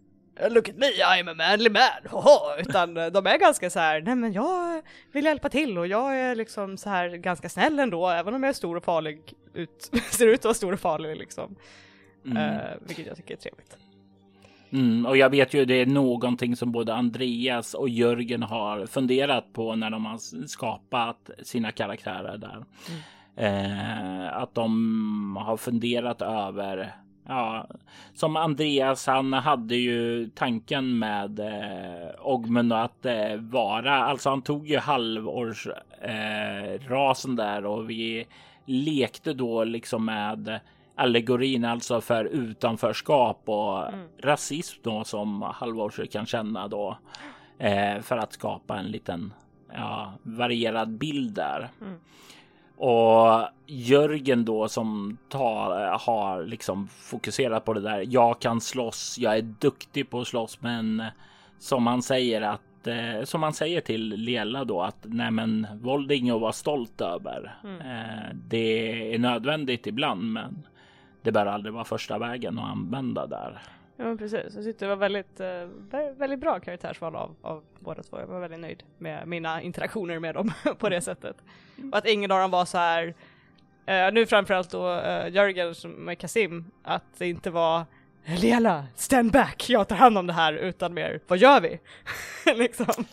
Look at me, I'm a manly man, Hoho! Utan eh, de är ganska så här, nej men jag vill hjälpa till och jag är liksom så här ganska snäll ändå, även om jag är stor och farlig, ut, [LAUGHS] ser ut att vara stor och farlig liksom. Mm. Uh, vilket jag tycker är trevligt. Mm, och jag vet ju det är någonting som både Andreas och Jörgen har funderat på när de har skapat sina karaktärer där. Mm. Eh, att de har funderat över Ja, som Andreas, han hade ju tanken med eh, Ogmund att eh, vara, alltså han tog ju halvårsrasen eh, där och vi lekte då liksom med allegorin alltså för utanförskap och mm. rasism då som halvårs kan känna då eh, för att skapa en liten ja, varierad bild där. Mm. Och Jörgen då som tar, har liksom fokuserat på det där. Jag kan slåss. Jag är duktig på att slåss, men som han säger att eh, som han säger till Lela då att nej, men våld är inget att vara stolt över. Mm. Eh, det är nödvändigt ibland, men det bör aldrig vara första vägen att använda där. Ja precis, jag tyckte det var väldigt, eh, väldigt bra karaktärsval av, av båda två. Jag var väldigt nöjd med mina interaktioner med dem [LAUGHS] på det sättet. Och att ingen av dem var så här, eh, nu framförallt då eh, Jörgen med Kasim, att det inte var Lela, stand back, jag tar hand om det här, utan mer, vad gör vi? [LAUGHS] liksom.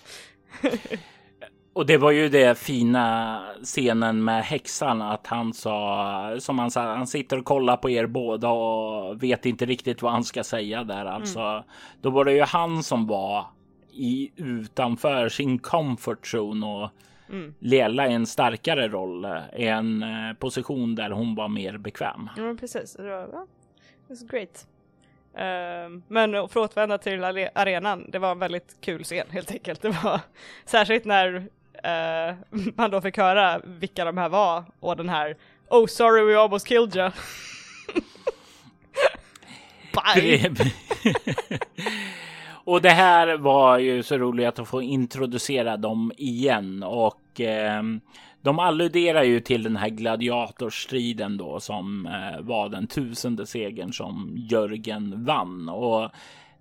Och det var ju det fina scenen med häxan att han sa som han sa. Han sitter och kollar på er båda och vet inte riktigt vad han ska säga där. Mm. Alltså, mm. då var det ju han som var i utanför sin comfort zone och mm. Lela i en starkare roll en eh, position där hon var mer bekväm. Ja, precis. Det var ja, it's great. Uh, men för att återvända till arenan, det var en väldigt kul scen helt enkelt. Det var särskilt när uh, man då fick höra vilka de här var och den här Oh sorry we almost killed you. [LAUGHS] Bye! och det här var ju så roligt att få introducera dem igen och eh, de alluderar ju till den här gladiatorstriden då som eh, var den tusende segern som Jörgen vann och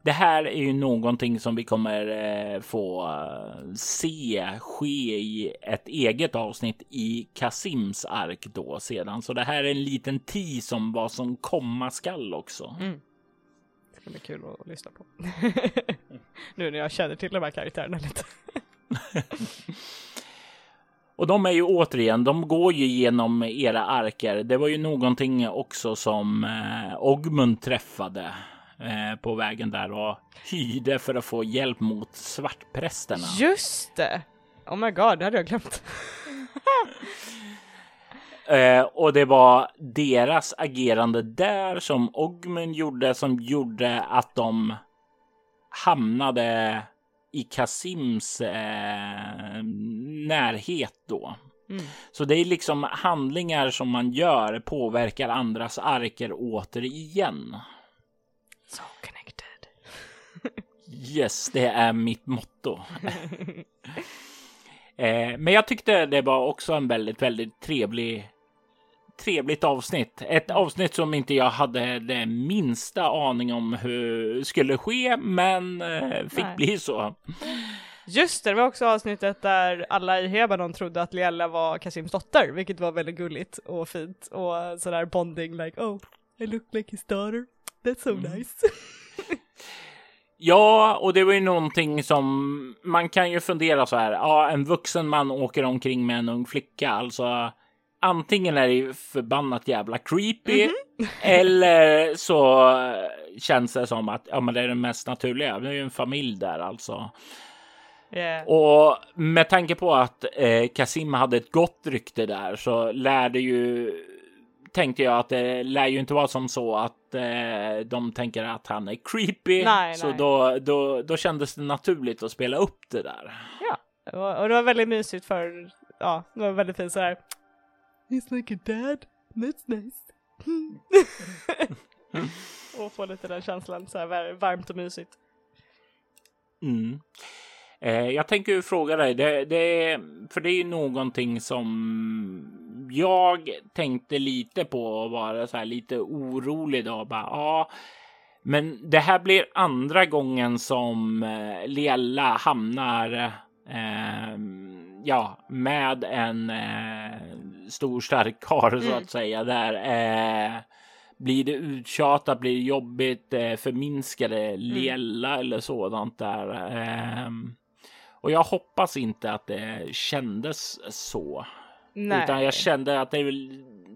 det här är ju någonting som vi kommer eh, få eh, se ske i ett eget avsnitt i Kasims ark då sedan. Så det här är en liten tease om vad som komma skall också. Mm. Det ska bli kul att lyssna på. [LAUGHS] nu när jag känner till de här karaktärerna lite. [LAUGHS] Och de är ju återigen, de går ju genom era arker. Det var ju någonting också som eh, Ogmund träffade eh, på vägen där och hyrde för att få hjälp mot svartprästerna. Just det! Oh my god, det hade jag glömt. [LAUGHS] eh, och det var deras agerande där som Ogmund gjorde som gjorde att de hamnade i Kasims eh, närhet då. Mm. Så det är liksom handlingar som man gör påverkar andras arker återigen. So connected. yes, det är mitt motto. [LAUGHS] eh, men jag tyckte det var också en väldigt, väldigt trevlig trevligt avsnitt. Ett avsnitt som inte jag hade det minsta aning om hur skulle ske, men eh, fick Nej. bli så. Just det, det var också avsnittet där alla i Hebanon trodde att Liella var Kasims dotter, vilket var väldigt gulligt och fint och sådär bonding like oh, I look like his daughter, that's so nice. [LAUGHS] Ja, och det var ju någonting som man kan ju fundera så här. Ja, en vuxen man åker omkring med en ung flicka, alltså antingen är det förbannat jävla creepy [LAUGHS] eller så känns det som att ja, men det är det mest naturliga. Det är ju en familj där alltså. Yeah. Och med tanke på att eh, Kasim hade ett gott rykte där så lär det ju tänkte jag att det lär ju inte vara som så att eh, de tänker att han är creepy. Nej, så nej. Då, då, då kändes det naturligt att spela upp det där. Det var- Och det var väldigt mysigt för, ja, det var väldigt fint sådär. He's like a dad, that's nice. [LAUGHS] och få lite den känslan, så här var- varmt och mysigt. Mm. Eh, jag tänker fråga dig, det, det, för det är ju någonting som jag tänkte lite på och vara så här lite orolig då. Bara, ja, men det här blir andra gången som eh, Liella hamnar eh, ja, med en eh, stor stark karl så Mm. att säga. Där eh, blir det uttjatat, blir det jobbigt, eh, förminskar det Liella eller sådant där. Och jag hoppas inte att det kändes så. Nej. Utan jag kände att det är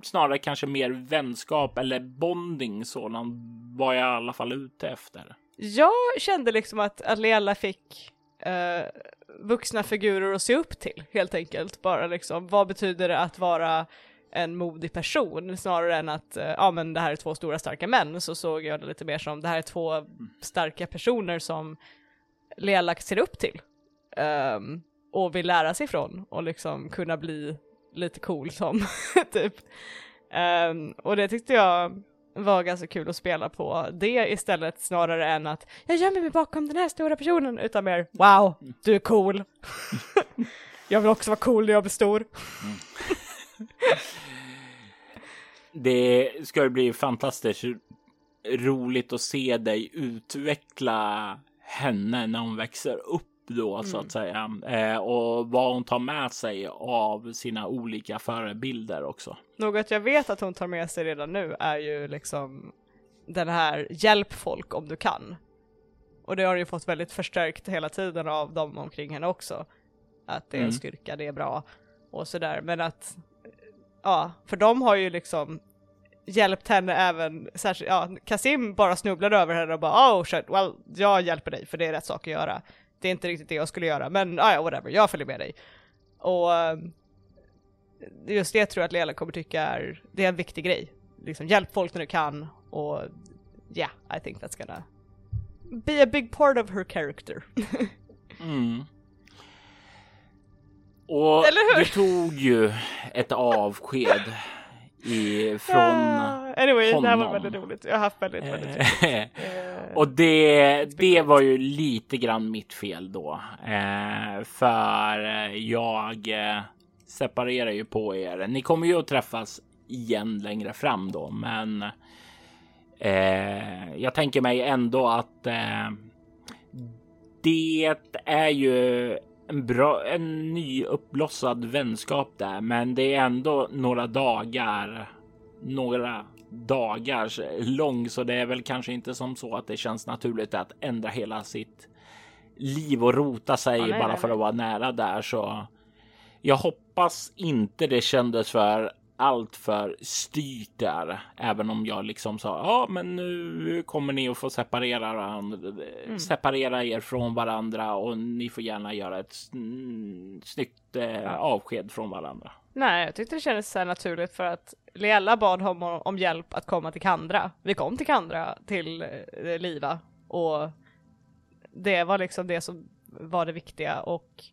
snarare kanske mer vänskap eller bonding sådant var jag i alla fall ute efter. Jag kände liksom att, Leella fick eh, vuxna figurer att se upp till, helt enkelt. Bara liksom, vad betyder det att vara en modig person snarare än att, eh, ja men det här är två stora starka män, så såg jag det lite mer som, det här är två starka personer som Leella ser upp till um, och vill lära sig från och liksom kunna bli lite cool som, [LAUGHS] typ. Um, och det tyckte jag var ganska kul att spela på det istället snarare än att jag gömmer mig bakom den här stora personen utan mer wow, du är cool. [LAUGHS] jag vill också vara cool när jag blir stor. [LAUGHS] Det ska bli fantastiskt roligt att se dig utveckla henne när hon växer upp då så att säga. Eh, och vad hon tar med sig av sina olika förebilder också. Något jag vet att hon tar med sig redan nu är ju liksom den här hjälp folk om du kan. Och det har ju fått väldigt förstärkt hela tiden av dem omkring henne också. Att det är en Mm. styrka, det är bra och sådär. Men att, ja, för de har ju liksom hjälpt henne även, särskilt, ja, Kasim bara snubblade över henne och bara oh shit, well, jag hjälper dig för det är rätt sak att göra. Det är inte riktigt det jag skulle göra, men ah, ja, whatever, jag följer med dig. Och ehm, just det tror jag att Lela kommer tycka är, det är en viktig grej. Liksom hjälp folk när du kan och yeah, I think that's gonna be a big part of her character. [LAUGHS] Mm. Och Eller hur? du tog ju ett avsked ifrån Ah, anyway, det här var honom. väldigt roligt. Jag har haft väldigt, väldigt roligt. Eh, [LAUGHS] Eh, Och det, det var ju lite grann mitt fel då. Eh, för eh, jag eh, separerar ju på er. Ni kommer ju att träffas igen längre fram då, men eh, jag tänker mig ändå att eh, det är ju en bra, en nyuppblossad vänskap där, men det är ändå några dagar, några dagars lång, så det är väl kanske inte som så att det känns naturligt att ändra hela sitt liv och rota sig Ja, nej, bara nej, för att vara nära där. Så jag hoppas inte det kändes för allt för styrt där, även om jag liksom sa ja, men nu kommer ni att få separera varandra, Mm. separera er från varandra och ni får gärna göra ett snyggt eh, avsked från varandra. Nej, jag tyckte det kändes så naturligt för att Leella bad om, om hjälp att komma till Kandra. Vi kom till Kandra, till eh, Liva och det var liksom det som var det viktiga och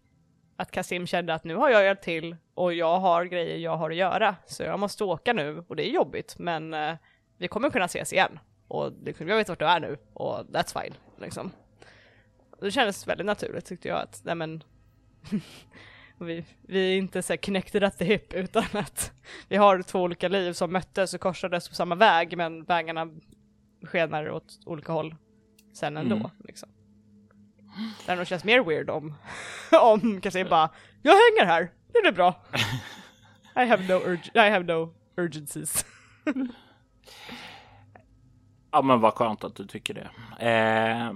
att Kasim kände att nu har jag hjälpt till och jag har grejer jag har att göra så jag måste åka nu och det är jobbigt men eh, vi kommer kunna ses igen och liksom, jag vet vart du är nu och that's fine liksom. Det kändes väldigt naturligt tyckte jag att, nej men [LAUGHS] vi, vi är inte så connected at the hip utan att vi har två olika liv som möttes och korsades på samma väg men vägarna skenar åt olika håll sen ändå. Mm. Liksom. Det nog känns mer weird om, [LAUGHS] om kan säga bara jag hänger här, det är bra. [LAUGHS] I have no, urg I have no urgencies. [LAUGHS] ja men vad skönt att du tycker det. Eh,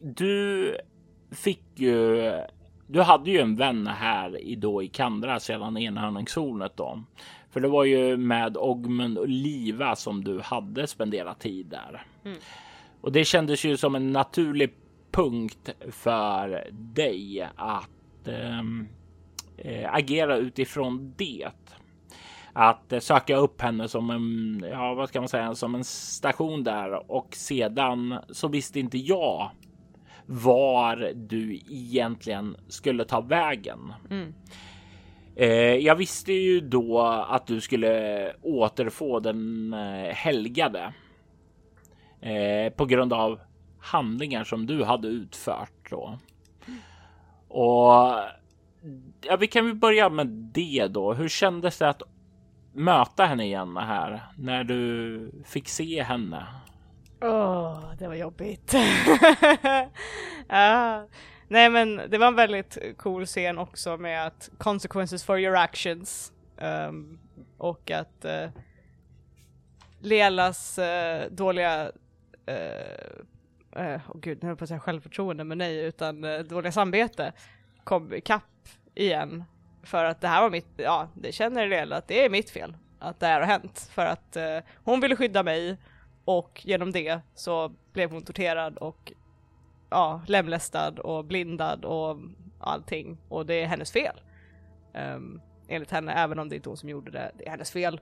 du fick ju du hade ju en vän här i då i Kandra sedan enhörningshornet då. För det var ju med Ogmund och Liva som du hade spenderat tid där. Mm. Och det kändes ju som en naturlig punkt för dig att eh, agera utifrån det. Att eh, söka upp henne som en, ja vad ska man säga, som en station där och sedan så visste inte jag var du egentligen skulle ta vägen. Mm. Eh, jag visste ju då att du skulle återfå den helgade på grund av handlingar som du hade utfört då. Och ja, vi kan väl börja med det då. Hur kändes det att möta henne igen här när du fick se henne? Åh, oh, det var jobbigt. [LAUGHS] ah, nej, men det var en väldigt cool scen också med att consequences for your actions um, och att uh, Lelas uh, dåliga uh, Eh, och oh gud, nu höll jag på att säga självförtroende, men nej, utan eh, dåliga samvete kom ikapp igen. För att det här var mitt, ja, det känner Lela att det är mitt fel att det här har hänt. För att eh, hon ville skydda mig och genom det så blev hon torterad och ja, lemlästad och blindad och allting. Och det är hennes fel. Um, enligt henne, även om det inte är hon som gjorde det, det är hennes fel.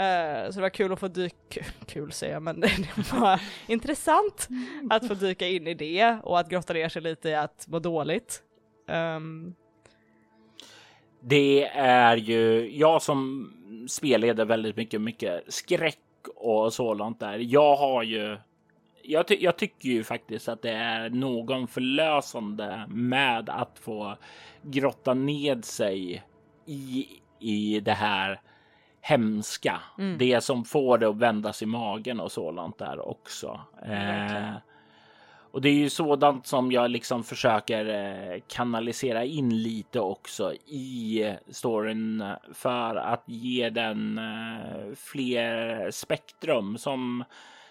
Uh, så det var kul att få dyka, [LAUGHS] kul säger jag, men [LAUGHS] det var intressant att få dyka in i det och att grotta ner sig lite i att må dåligt. Um... Det är ju jag som spelleder väldigt mycket, mycket skräck och sådant där. Jag har ju jag, ty jag, tycker ju faktiskt att det är någon förlösande med att få grotta ned sig i, i det här hemska. Mm. Det som får det att vändas i magen och sådant där också. Eh, och det är ju sådant som jag liksom försöker eh, kanalisera in lite också i storyn för att ge den eh, fler spektrum som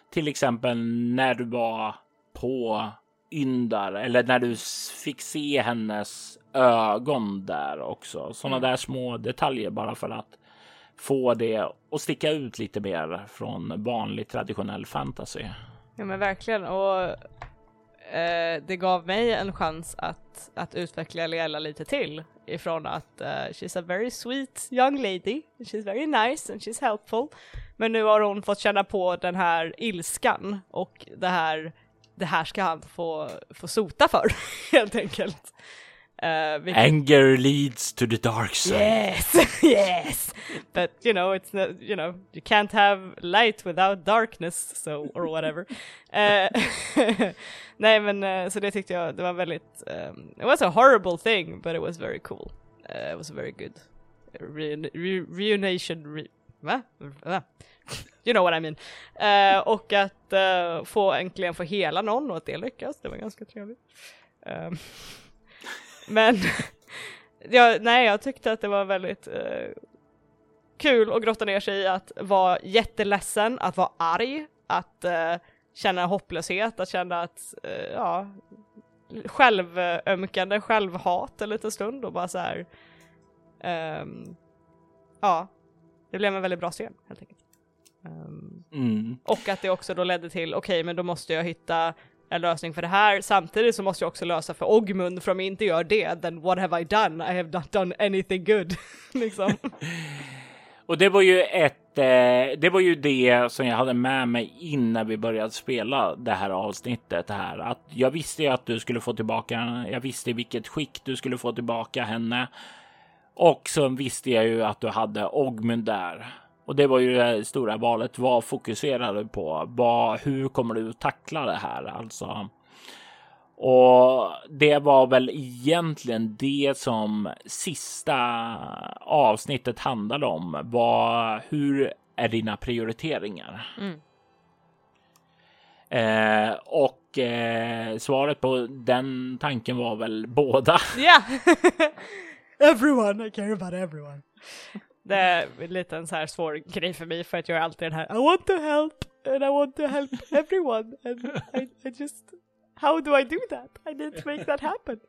till exempel när du var på Yndar eller när du fick se hennes ögon där också. Sådana mm. där små detaljer bara för att få det att sticka ut lite mer från vanlig traditionell fantasy. Ja men verkligen och eh, det gav mig en chans att, att utveckla Leela lite till ifrån att uh, she's a very sweet young lady, she's very nice and she's helpful. Men nu har hon fått känna på den här ilskan och det här, det här ska han få, få sota för [LAUGHS] helt enkelt. Uh, Anger leads to the dark side. Yes, [LAUGHS] yes. But you know, it's not, you know, you can't have light without darkness, so or whatever. uh, [LAUGHS] [LAUGHS] nej, men uh, så det tyckte jag det var väldigt. Um, it was a horrible thing, but it was very cool. Uh, it was a very good re re reunation. Re va? va? You know what I mean. Och att få äntligen få hela någon och att det lyckas, det var ganska trevligt. Um, men [LAUGHS] jag, nej, jag tyckte att det var väldigt uh, kul att grotta ner sig i att vara jätteledsen, att vara arg, att uh, känna hopplöshet, att känna att, uh, ja, självömkande, självhat en liten stund och bara så här. Um, ja, det blev en väldigt bra scen helt enkelt. Um, mm. Och att det också då ledde till, okej okay, men då måste jag hitta en lösning för det här. Samtidigt så måste jag också lösa för Ogmund, för om jag inte gör det, then what have I done? I have not done anything good. [LAUGHS] liksom. [LAUGHS] Och det var ju ett, eh, det var ju det som jag hade med mig innan vi började spela det här avsnittet här. Att jag visste ju att du skulle få tillbaka, jag visste i vilket skick du skulle få tillbaka henne. Och så visste jag ju att du hade Ogmund där. Och det var ju det stora valet. Vad fokuserar du på? Vad, hur kommer du tackla det här? Alltså. Och det var väl egentligen det som sista avsnittet handlade om. Var hur är dina prioriteringar? Mm. Eh, och eh, svaret på den tanken var väl båda. Ja! [LAUGHS] [LAUGHS] everyone, I care about everyone. Det är lite en så här svår grej för mig för att jag är alltid den här I want to help and I want to help [LAUGHS] everyone and I, I just How do I do that? I need to make that happen.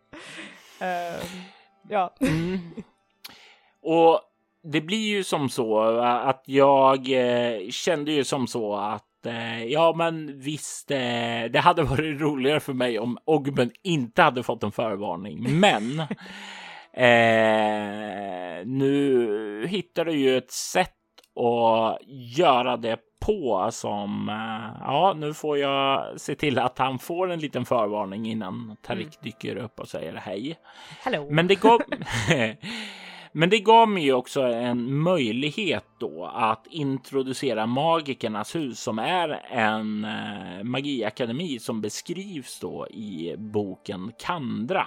Um, ja. Mm. [LAUGHS] Och det blir ju som så att jag eh, kände ju som så att eh, ja, men visst, eh, det hade varit roligare för mig om Ogben inte hade fått en förvarning, men [LAUGHS] eh, nu hittar du ju ett sätt att göra det på som eh, ja, nu får jag se till att han får en liten förvarning innan Tarik mm. dyker upp och säger hej. Hello. Men det gav [LAUGHS] Men det gav mig också en möjlighet då att introducera Magikernas hus som är en eh, magiakademi som beskrivs då i boken Kandra.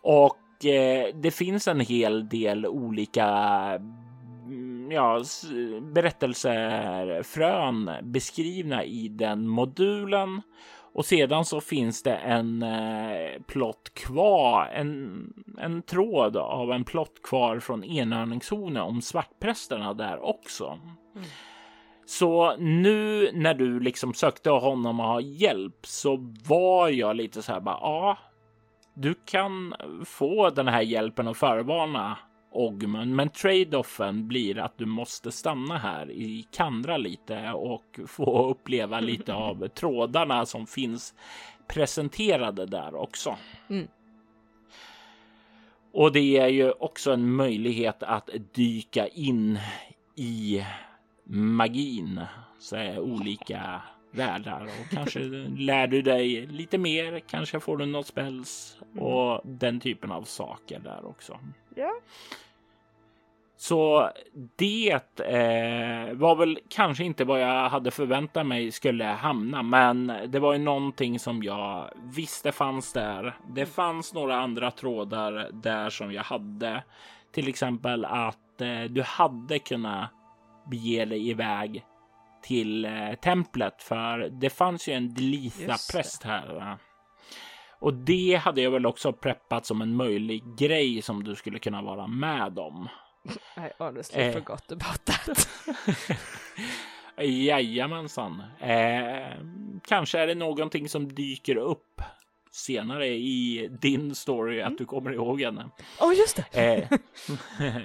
Och eh, det finns en hel del olika mm, ja, berättelser, frön beskrivna i den modulen och sedan så finns det en eh, plott kvar, en, en tråd av en plott kvar från enhörningszonen om svartprästerna där också. Mm. Så nu när du liksom sökte honom och ha hjälp så var jag lite så här bara, ja, du kan få den här hjälpen och förvarna Ogmund, men trade-offen blir att du måste stanna här i Kandra lite och få uppleva [LAUGHS] lite av trådarna som finns presenterade där också. Mm. Och det är ju också en möjlighet att dyka in i magin, så är olika världar och kanske lär du dig lite mer. Kanske får du något spells och den typen av saker där också. Ja. Så det eh, var väl kanske inte vad jag hade förväntat mig skulle hamna, men det var ju någonting som jag visste fanns där. Det fanns några andra trådar där som jag hade, till exempel att eh, du hade kunnat bege dig iväg till eh, templet, för det fanns ju en Delitha-präst här. Och det hade jag väl också preppat som en möjlig grej som du skulle kunna vara med om. [LAUGHS] I honestly eh. forgot about that. [LAUGHS] Jajamensan. Eh, kanske är det någonting som dyker upp senare i din story mm. att du kommer ihåg henne. Åh, oh, just det. Eh, [LAUGHS]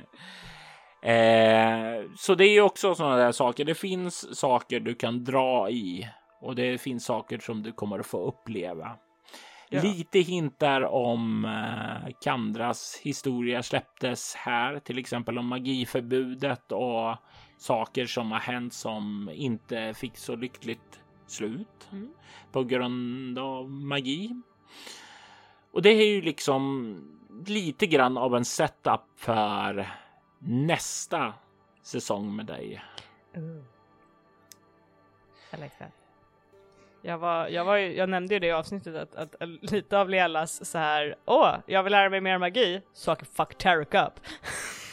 eh, så det är också sådana där saker. Det finns saker du kan dra i och det finns saker som du kommer att få uppleva. Ja. Lite hintar om eh, Kandras historia släpptes här, till exempel om magiförbudet och saker som har hänt som inte fick så lyckligt slut mm. på grund av magi. Och det är ju liksom lite grann av en setup för nästa säsong med dig. Mm. I like that. Jag, var, jag, var, jag nämnde ju det i avsnittet att, att, att lite av Lielas så här, åh, jag vill lära mig mer magi, så I can fuck Tarek up.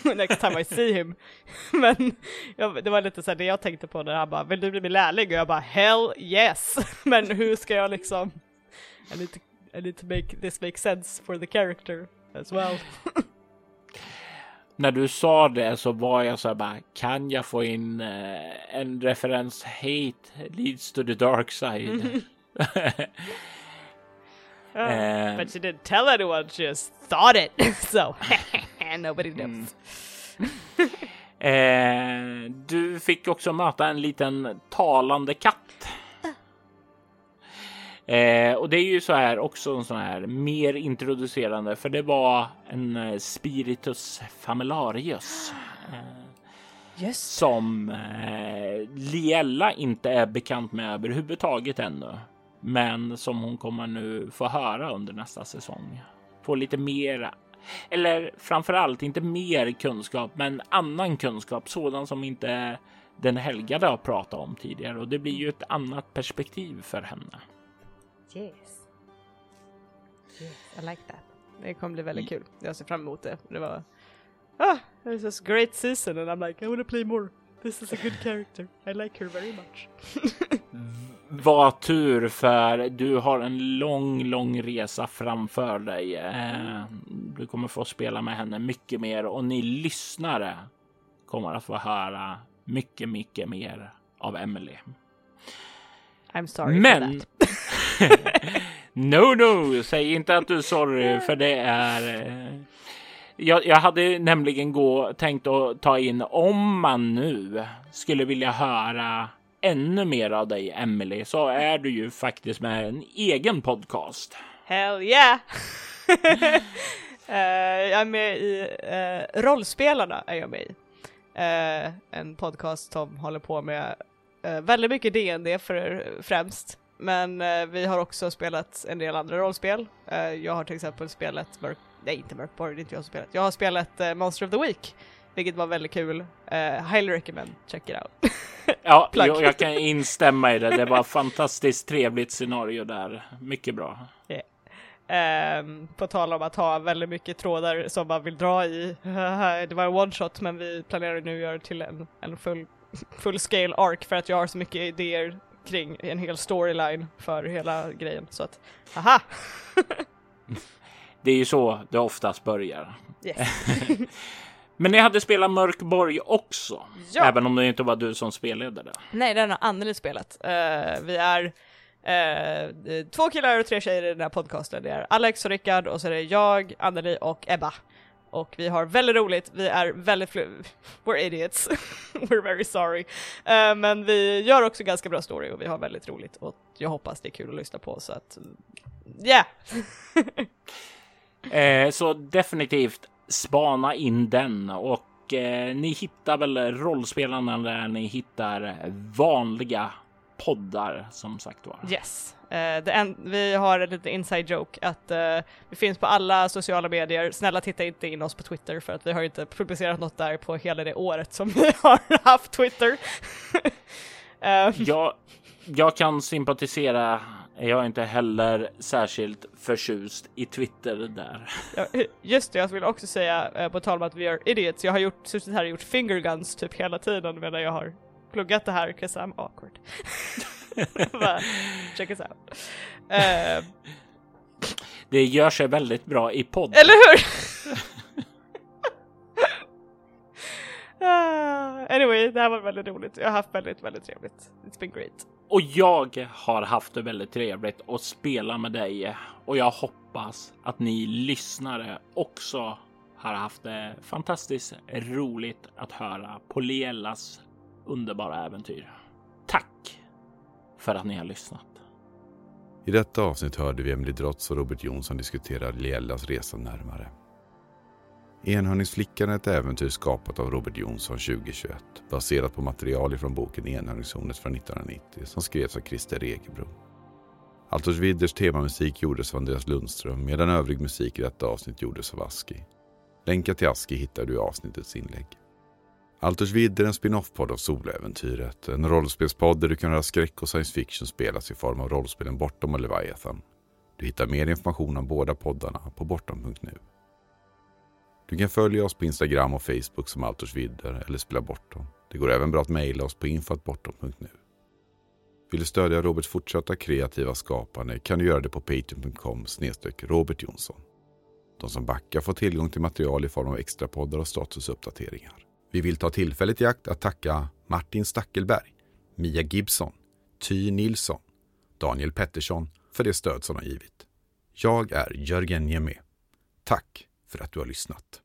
[LAUGHS] Next time I see him. [LAUGHS] Men jag, det var lite så här det jag tänkte på när han bara, vill du bli min lärling? Och jag bara, hell yes! [LAUGHS] Men hur ska jag liksom, I need, to, I need to make this make sense for the character as well när du sa det så var jag så här bara, kan jag få in eh, en referens hate leads to the dark side? [LAUGHS] oh, uh, but she didn't tell anyone, she just thought it. [LAUGHS] so [LAUGHS] nobody knows. Mm. eh, du fick också möta en liten talande katt. Eh, och det är ju så här också en sån här mer introducerande, för det var en eh, Spiritus Familarius. Eh, yes. Som eh, Liella inte är bekant med överhuvudtaget ännu. Men som hon kommer nu få höra under nästa säsong. Få lite mer, eller framför allt inte mer kunskap, men annan kunskap, sådan som inte den helgade har pratat om tidigare. Och det blir ju ett annat perspektiv för henne. Yes. Yes, I like that. Det kommer bli väldigt kul. Jag ser fram emot det. Det var... Ah, this is a great season and I'm like I wanna play more. This is a good character. I like her very much. [LAUGHS] Vad tur för du har en lång, lång resa framför dig. Eh, du kommer få spela med henne mycket mer och ni lyssnare kommer att få höra mycket, mycket mer av Emily. I'm sorry Men... for that no, no, säg inte att du är sorry för det är. Eh, jag, jag hade nämligen gå, tänkt att ta in om man nu skulle vilja höra ännu mer av dig, Emily, så är du ju faktiskt med en egen podcast. Hell yeah! uh, [LAUGHS] jag är med i uh, Rollspelarna är jag med i. Uh, en podcast som håller på med väldigt mycket D&D för främst. Men eh, vi har också spelat en del andra rollspel. Eh, jag har till exempel spelat Mörk... Nej, inte Mörkborg, det är inte jag som spelat. Jag har spelat eh, Monster of the Week, vilket var väldigt kul. Uh, highly recommend, check it out. [LAUGHS] Ja, jag, jag kan instämma i det. Det var fantastiskt trevligt scenario där. Mycket bra. Ehm, på tal om att ha väldigt mycket trådar som man vill dra i. [LAUGHS] det var en one shot men vi planerar nu att göra till en, en full, [LAUGHS] full scale arc för att jag har så mycket idéer kring en hel storyline för hela grejen. Så att, aha! [LAUGHS] Det är ju så det oftast börjar. Yes. [LAUGHS] Men ni hade spelat Mörkborg också, Ja. även om det inte var du som spelade det. Nej, den har Anneli spelat. Eh, vi är eh, två killar och tre tjejer i den här podcasten. Det är Alex och Rickard och så är det jag, Anneli och Ebba. Och vi har väldigt roligt, vi är väldigt [LAUGHS] We're idiots. [LAUGHS] We're very sorry. Eh, men vi gör också ganska bra story och vi har väldigt roligt och jag hoppas det är kul att lyssna på så att yeah! [LAUGHS] Eh, så definitivt spana in den och eh, ni hittar väl rollspelarna där ni hittar vanliga poddar som sagt var. Yes. Eh, en, vi har en liten inside joke att eh, vi finns på alla sociala medier. Snälla titta inte in oss på Twitter för att vi har inte publicerat något där på hela det året som [LAUGHS] vi har haft Twitter. [LAUGHS] Eh, Jag, jag kan sympatisera. Jag är inte heller särskilt förtjust i Twitter där. ja, just det, jag vill också säga eh, på tal om att vi är idiots. Jag har gjort, suttit här och gjort finger guns typ hela tiden medan jag har pluggat det här 'cause I'm awkward. [LAUGHS] Bara, Check us out. Eh, Det gör sig väldigt bra i podd. Eller hur? [LAUGHS] Ah, anyway, det här var väldigt roligt. Jag har haft väldigt, väldigt trevligt. It's been great. Och jag har haft det väldigt trevligt att spela med dig och jag hoppas att ni lyssnare också har haft det fantastiskt roligt att höra på Liellas underbara äventyr. Tack för att ni har lyssnat. I detta avsnitt hörde vi Emily Drotz och Robert Jonsson diskutera Liellas resa närmare. Enhörningsflickan är ett äventyr skapat av Robert Jonsson 2021 baserat på material från boken Enhörningshornet från 1990 som skrevs av Christer Egebro. Altos Widders temamusik gjordes av Andreas Lundström medan övrig musik i detta avsnitt gjordes av Aski. Länkar till Aski hittar du i avsnittets inlägg. Alters Vidder är en spin-off-podd av Soläventyret. En rollspelspodd där du kan höra skräck och science fiction spelas i form av rollspelen Bortom och Leviathan. Du hittar mer information om båda poddarna på bortom.nu. Du kan följa oss på Instagram och Facebook som Alters Vidder eller Spela Bortom. Det går även bra att mejla oss på infoatbortom.nu. Vill du stödja Roberts fortsatta kreativa skapande kan du göra det på patreon.com Robert Jonsson. De som backar får tillgång till material i form av extra poddar och statusuppdateringar. Vi vill ta tillfället i akt att tacka Martin Stackelberg, Mia Gibson, Ty Nilsson, Daniel Pettersson för det stöd som de givit. Jag är Jörgen Niemi. Tack för att du har lyssnat.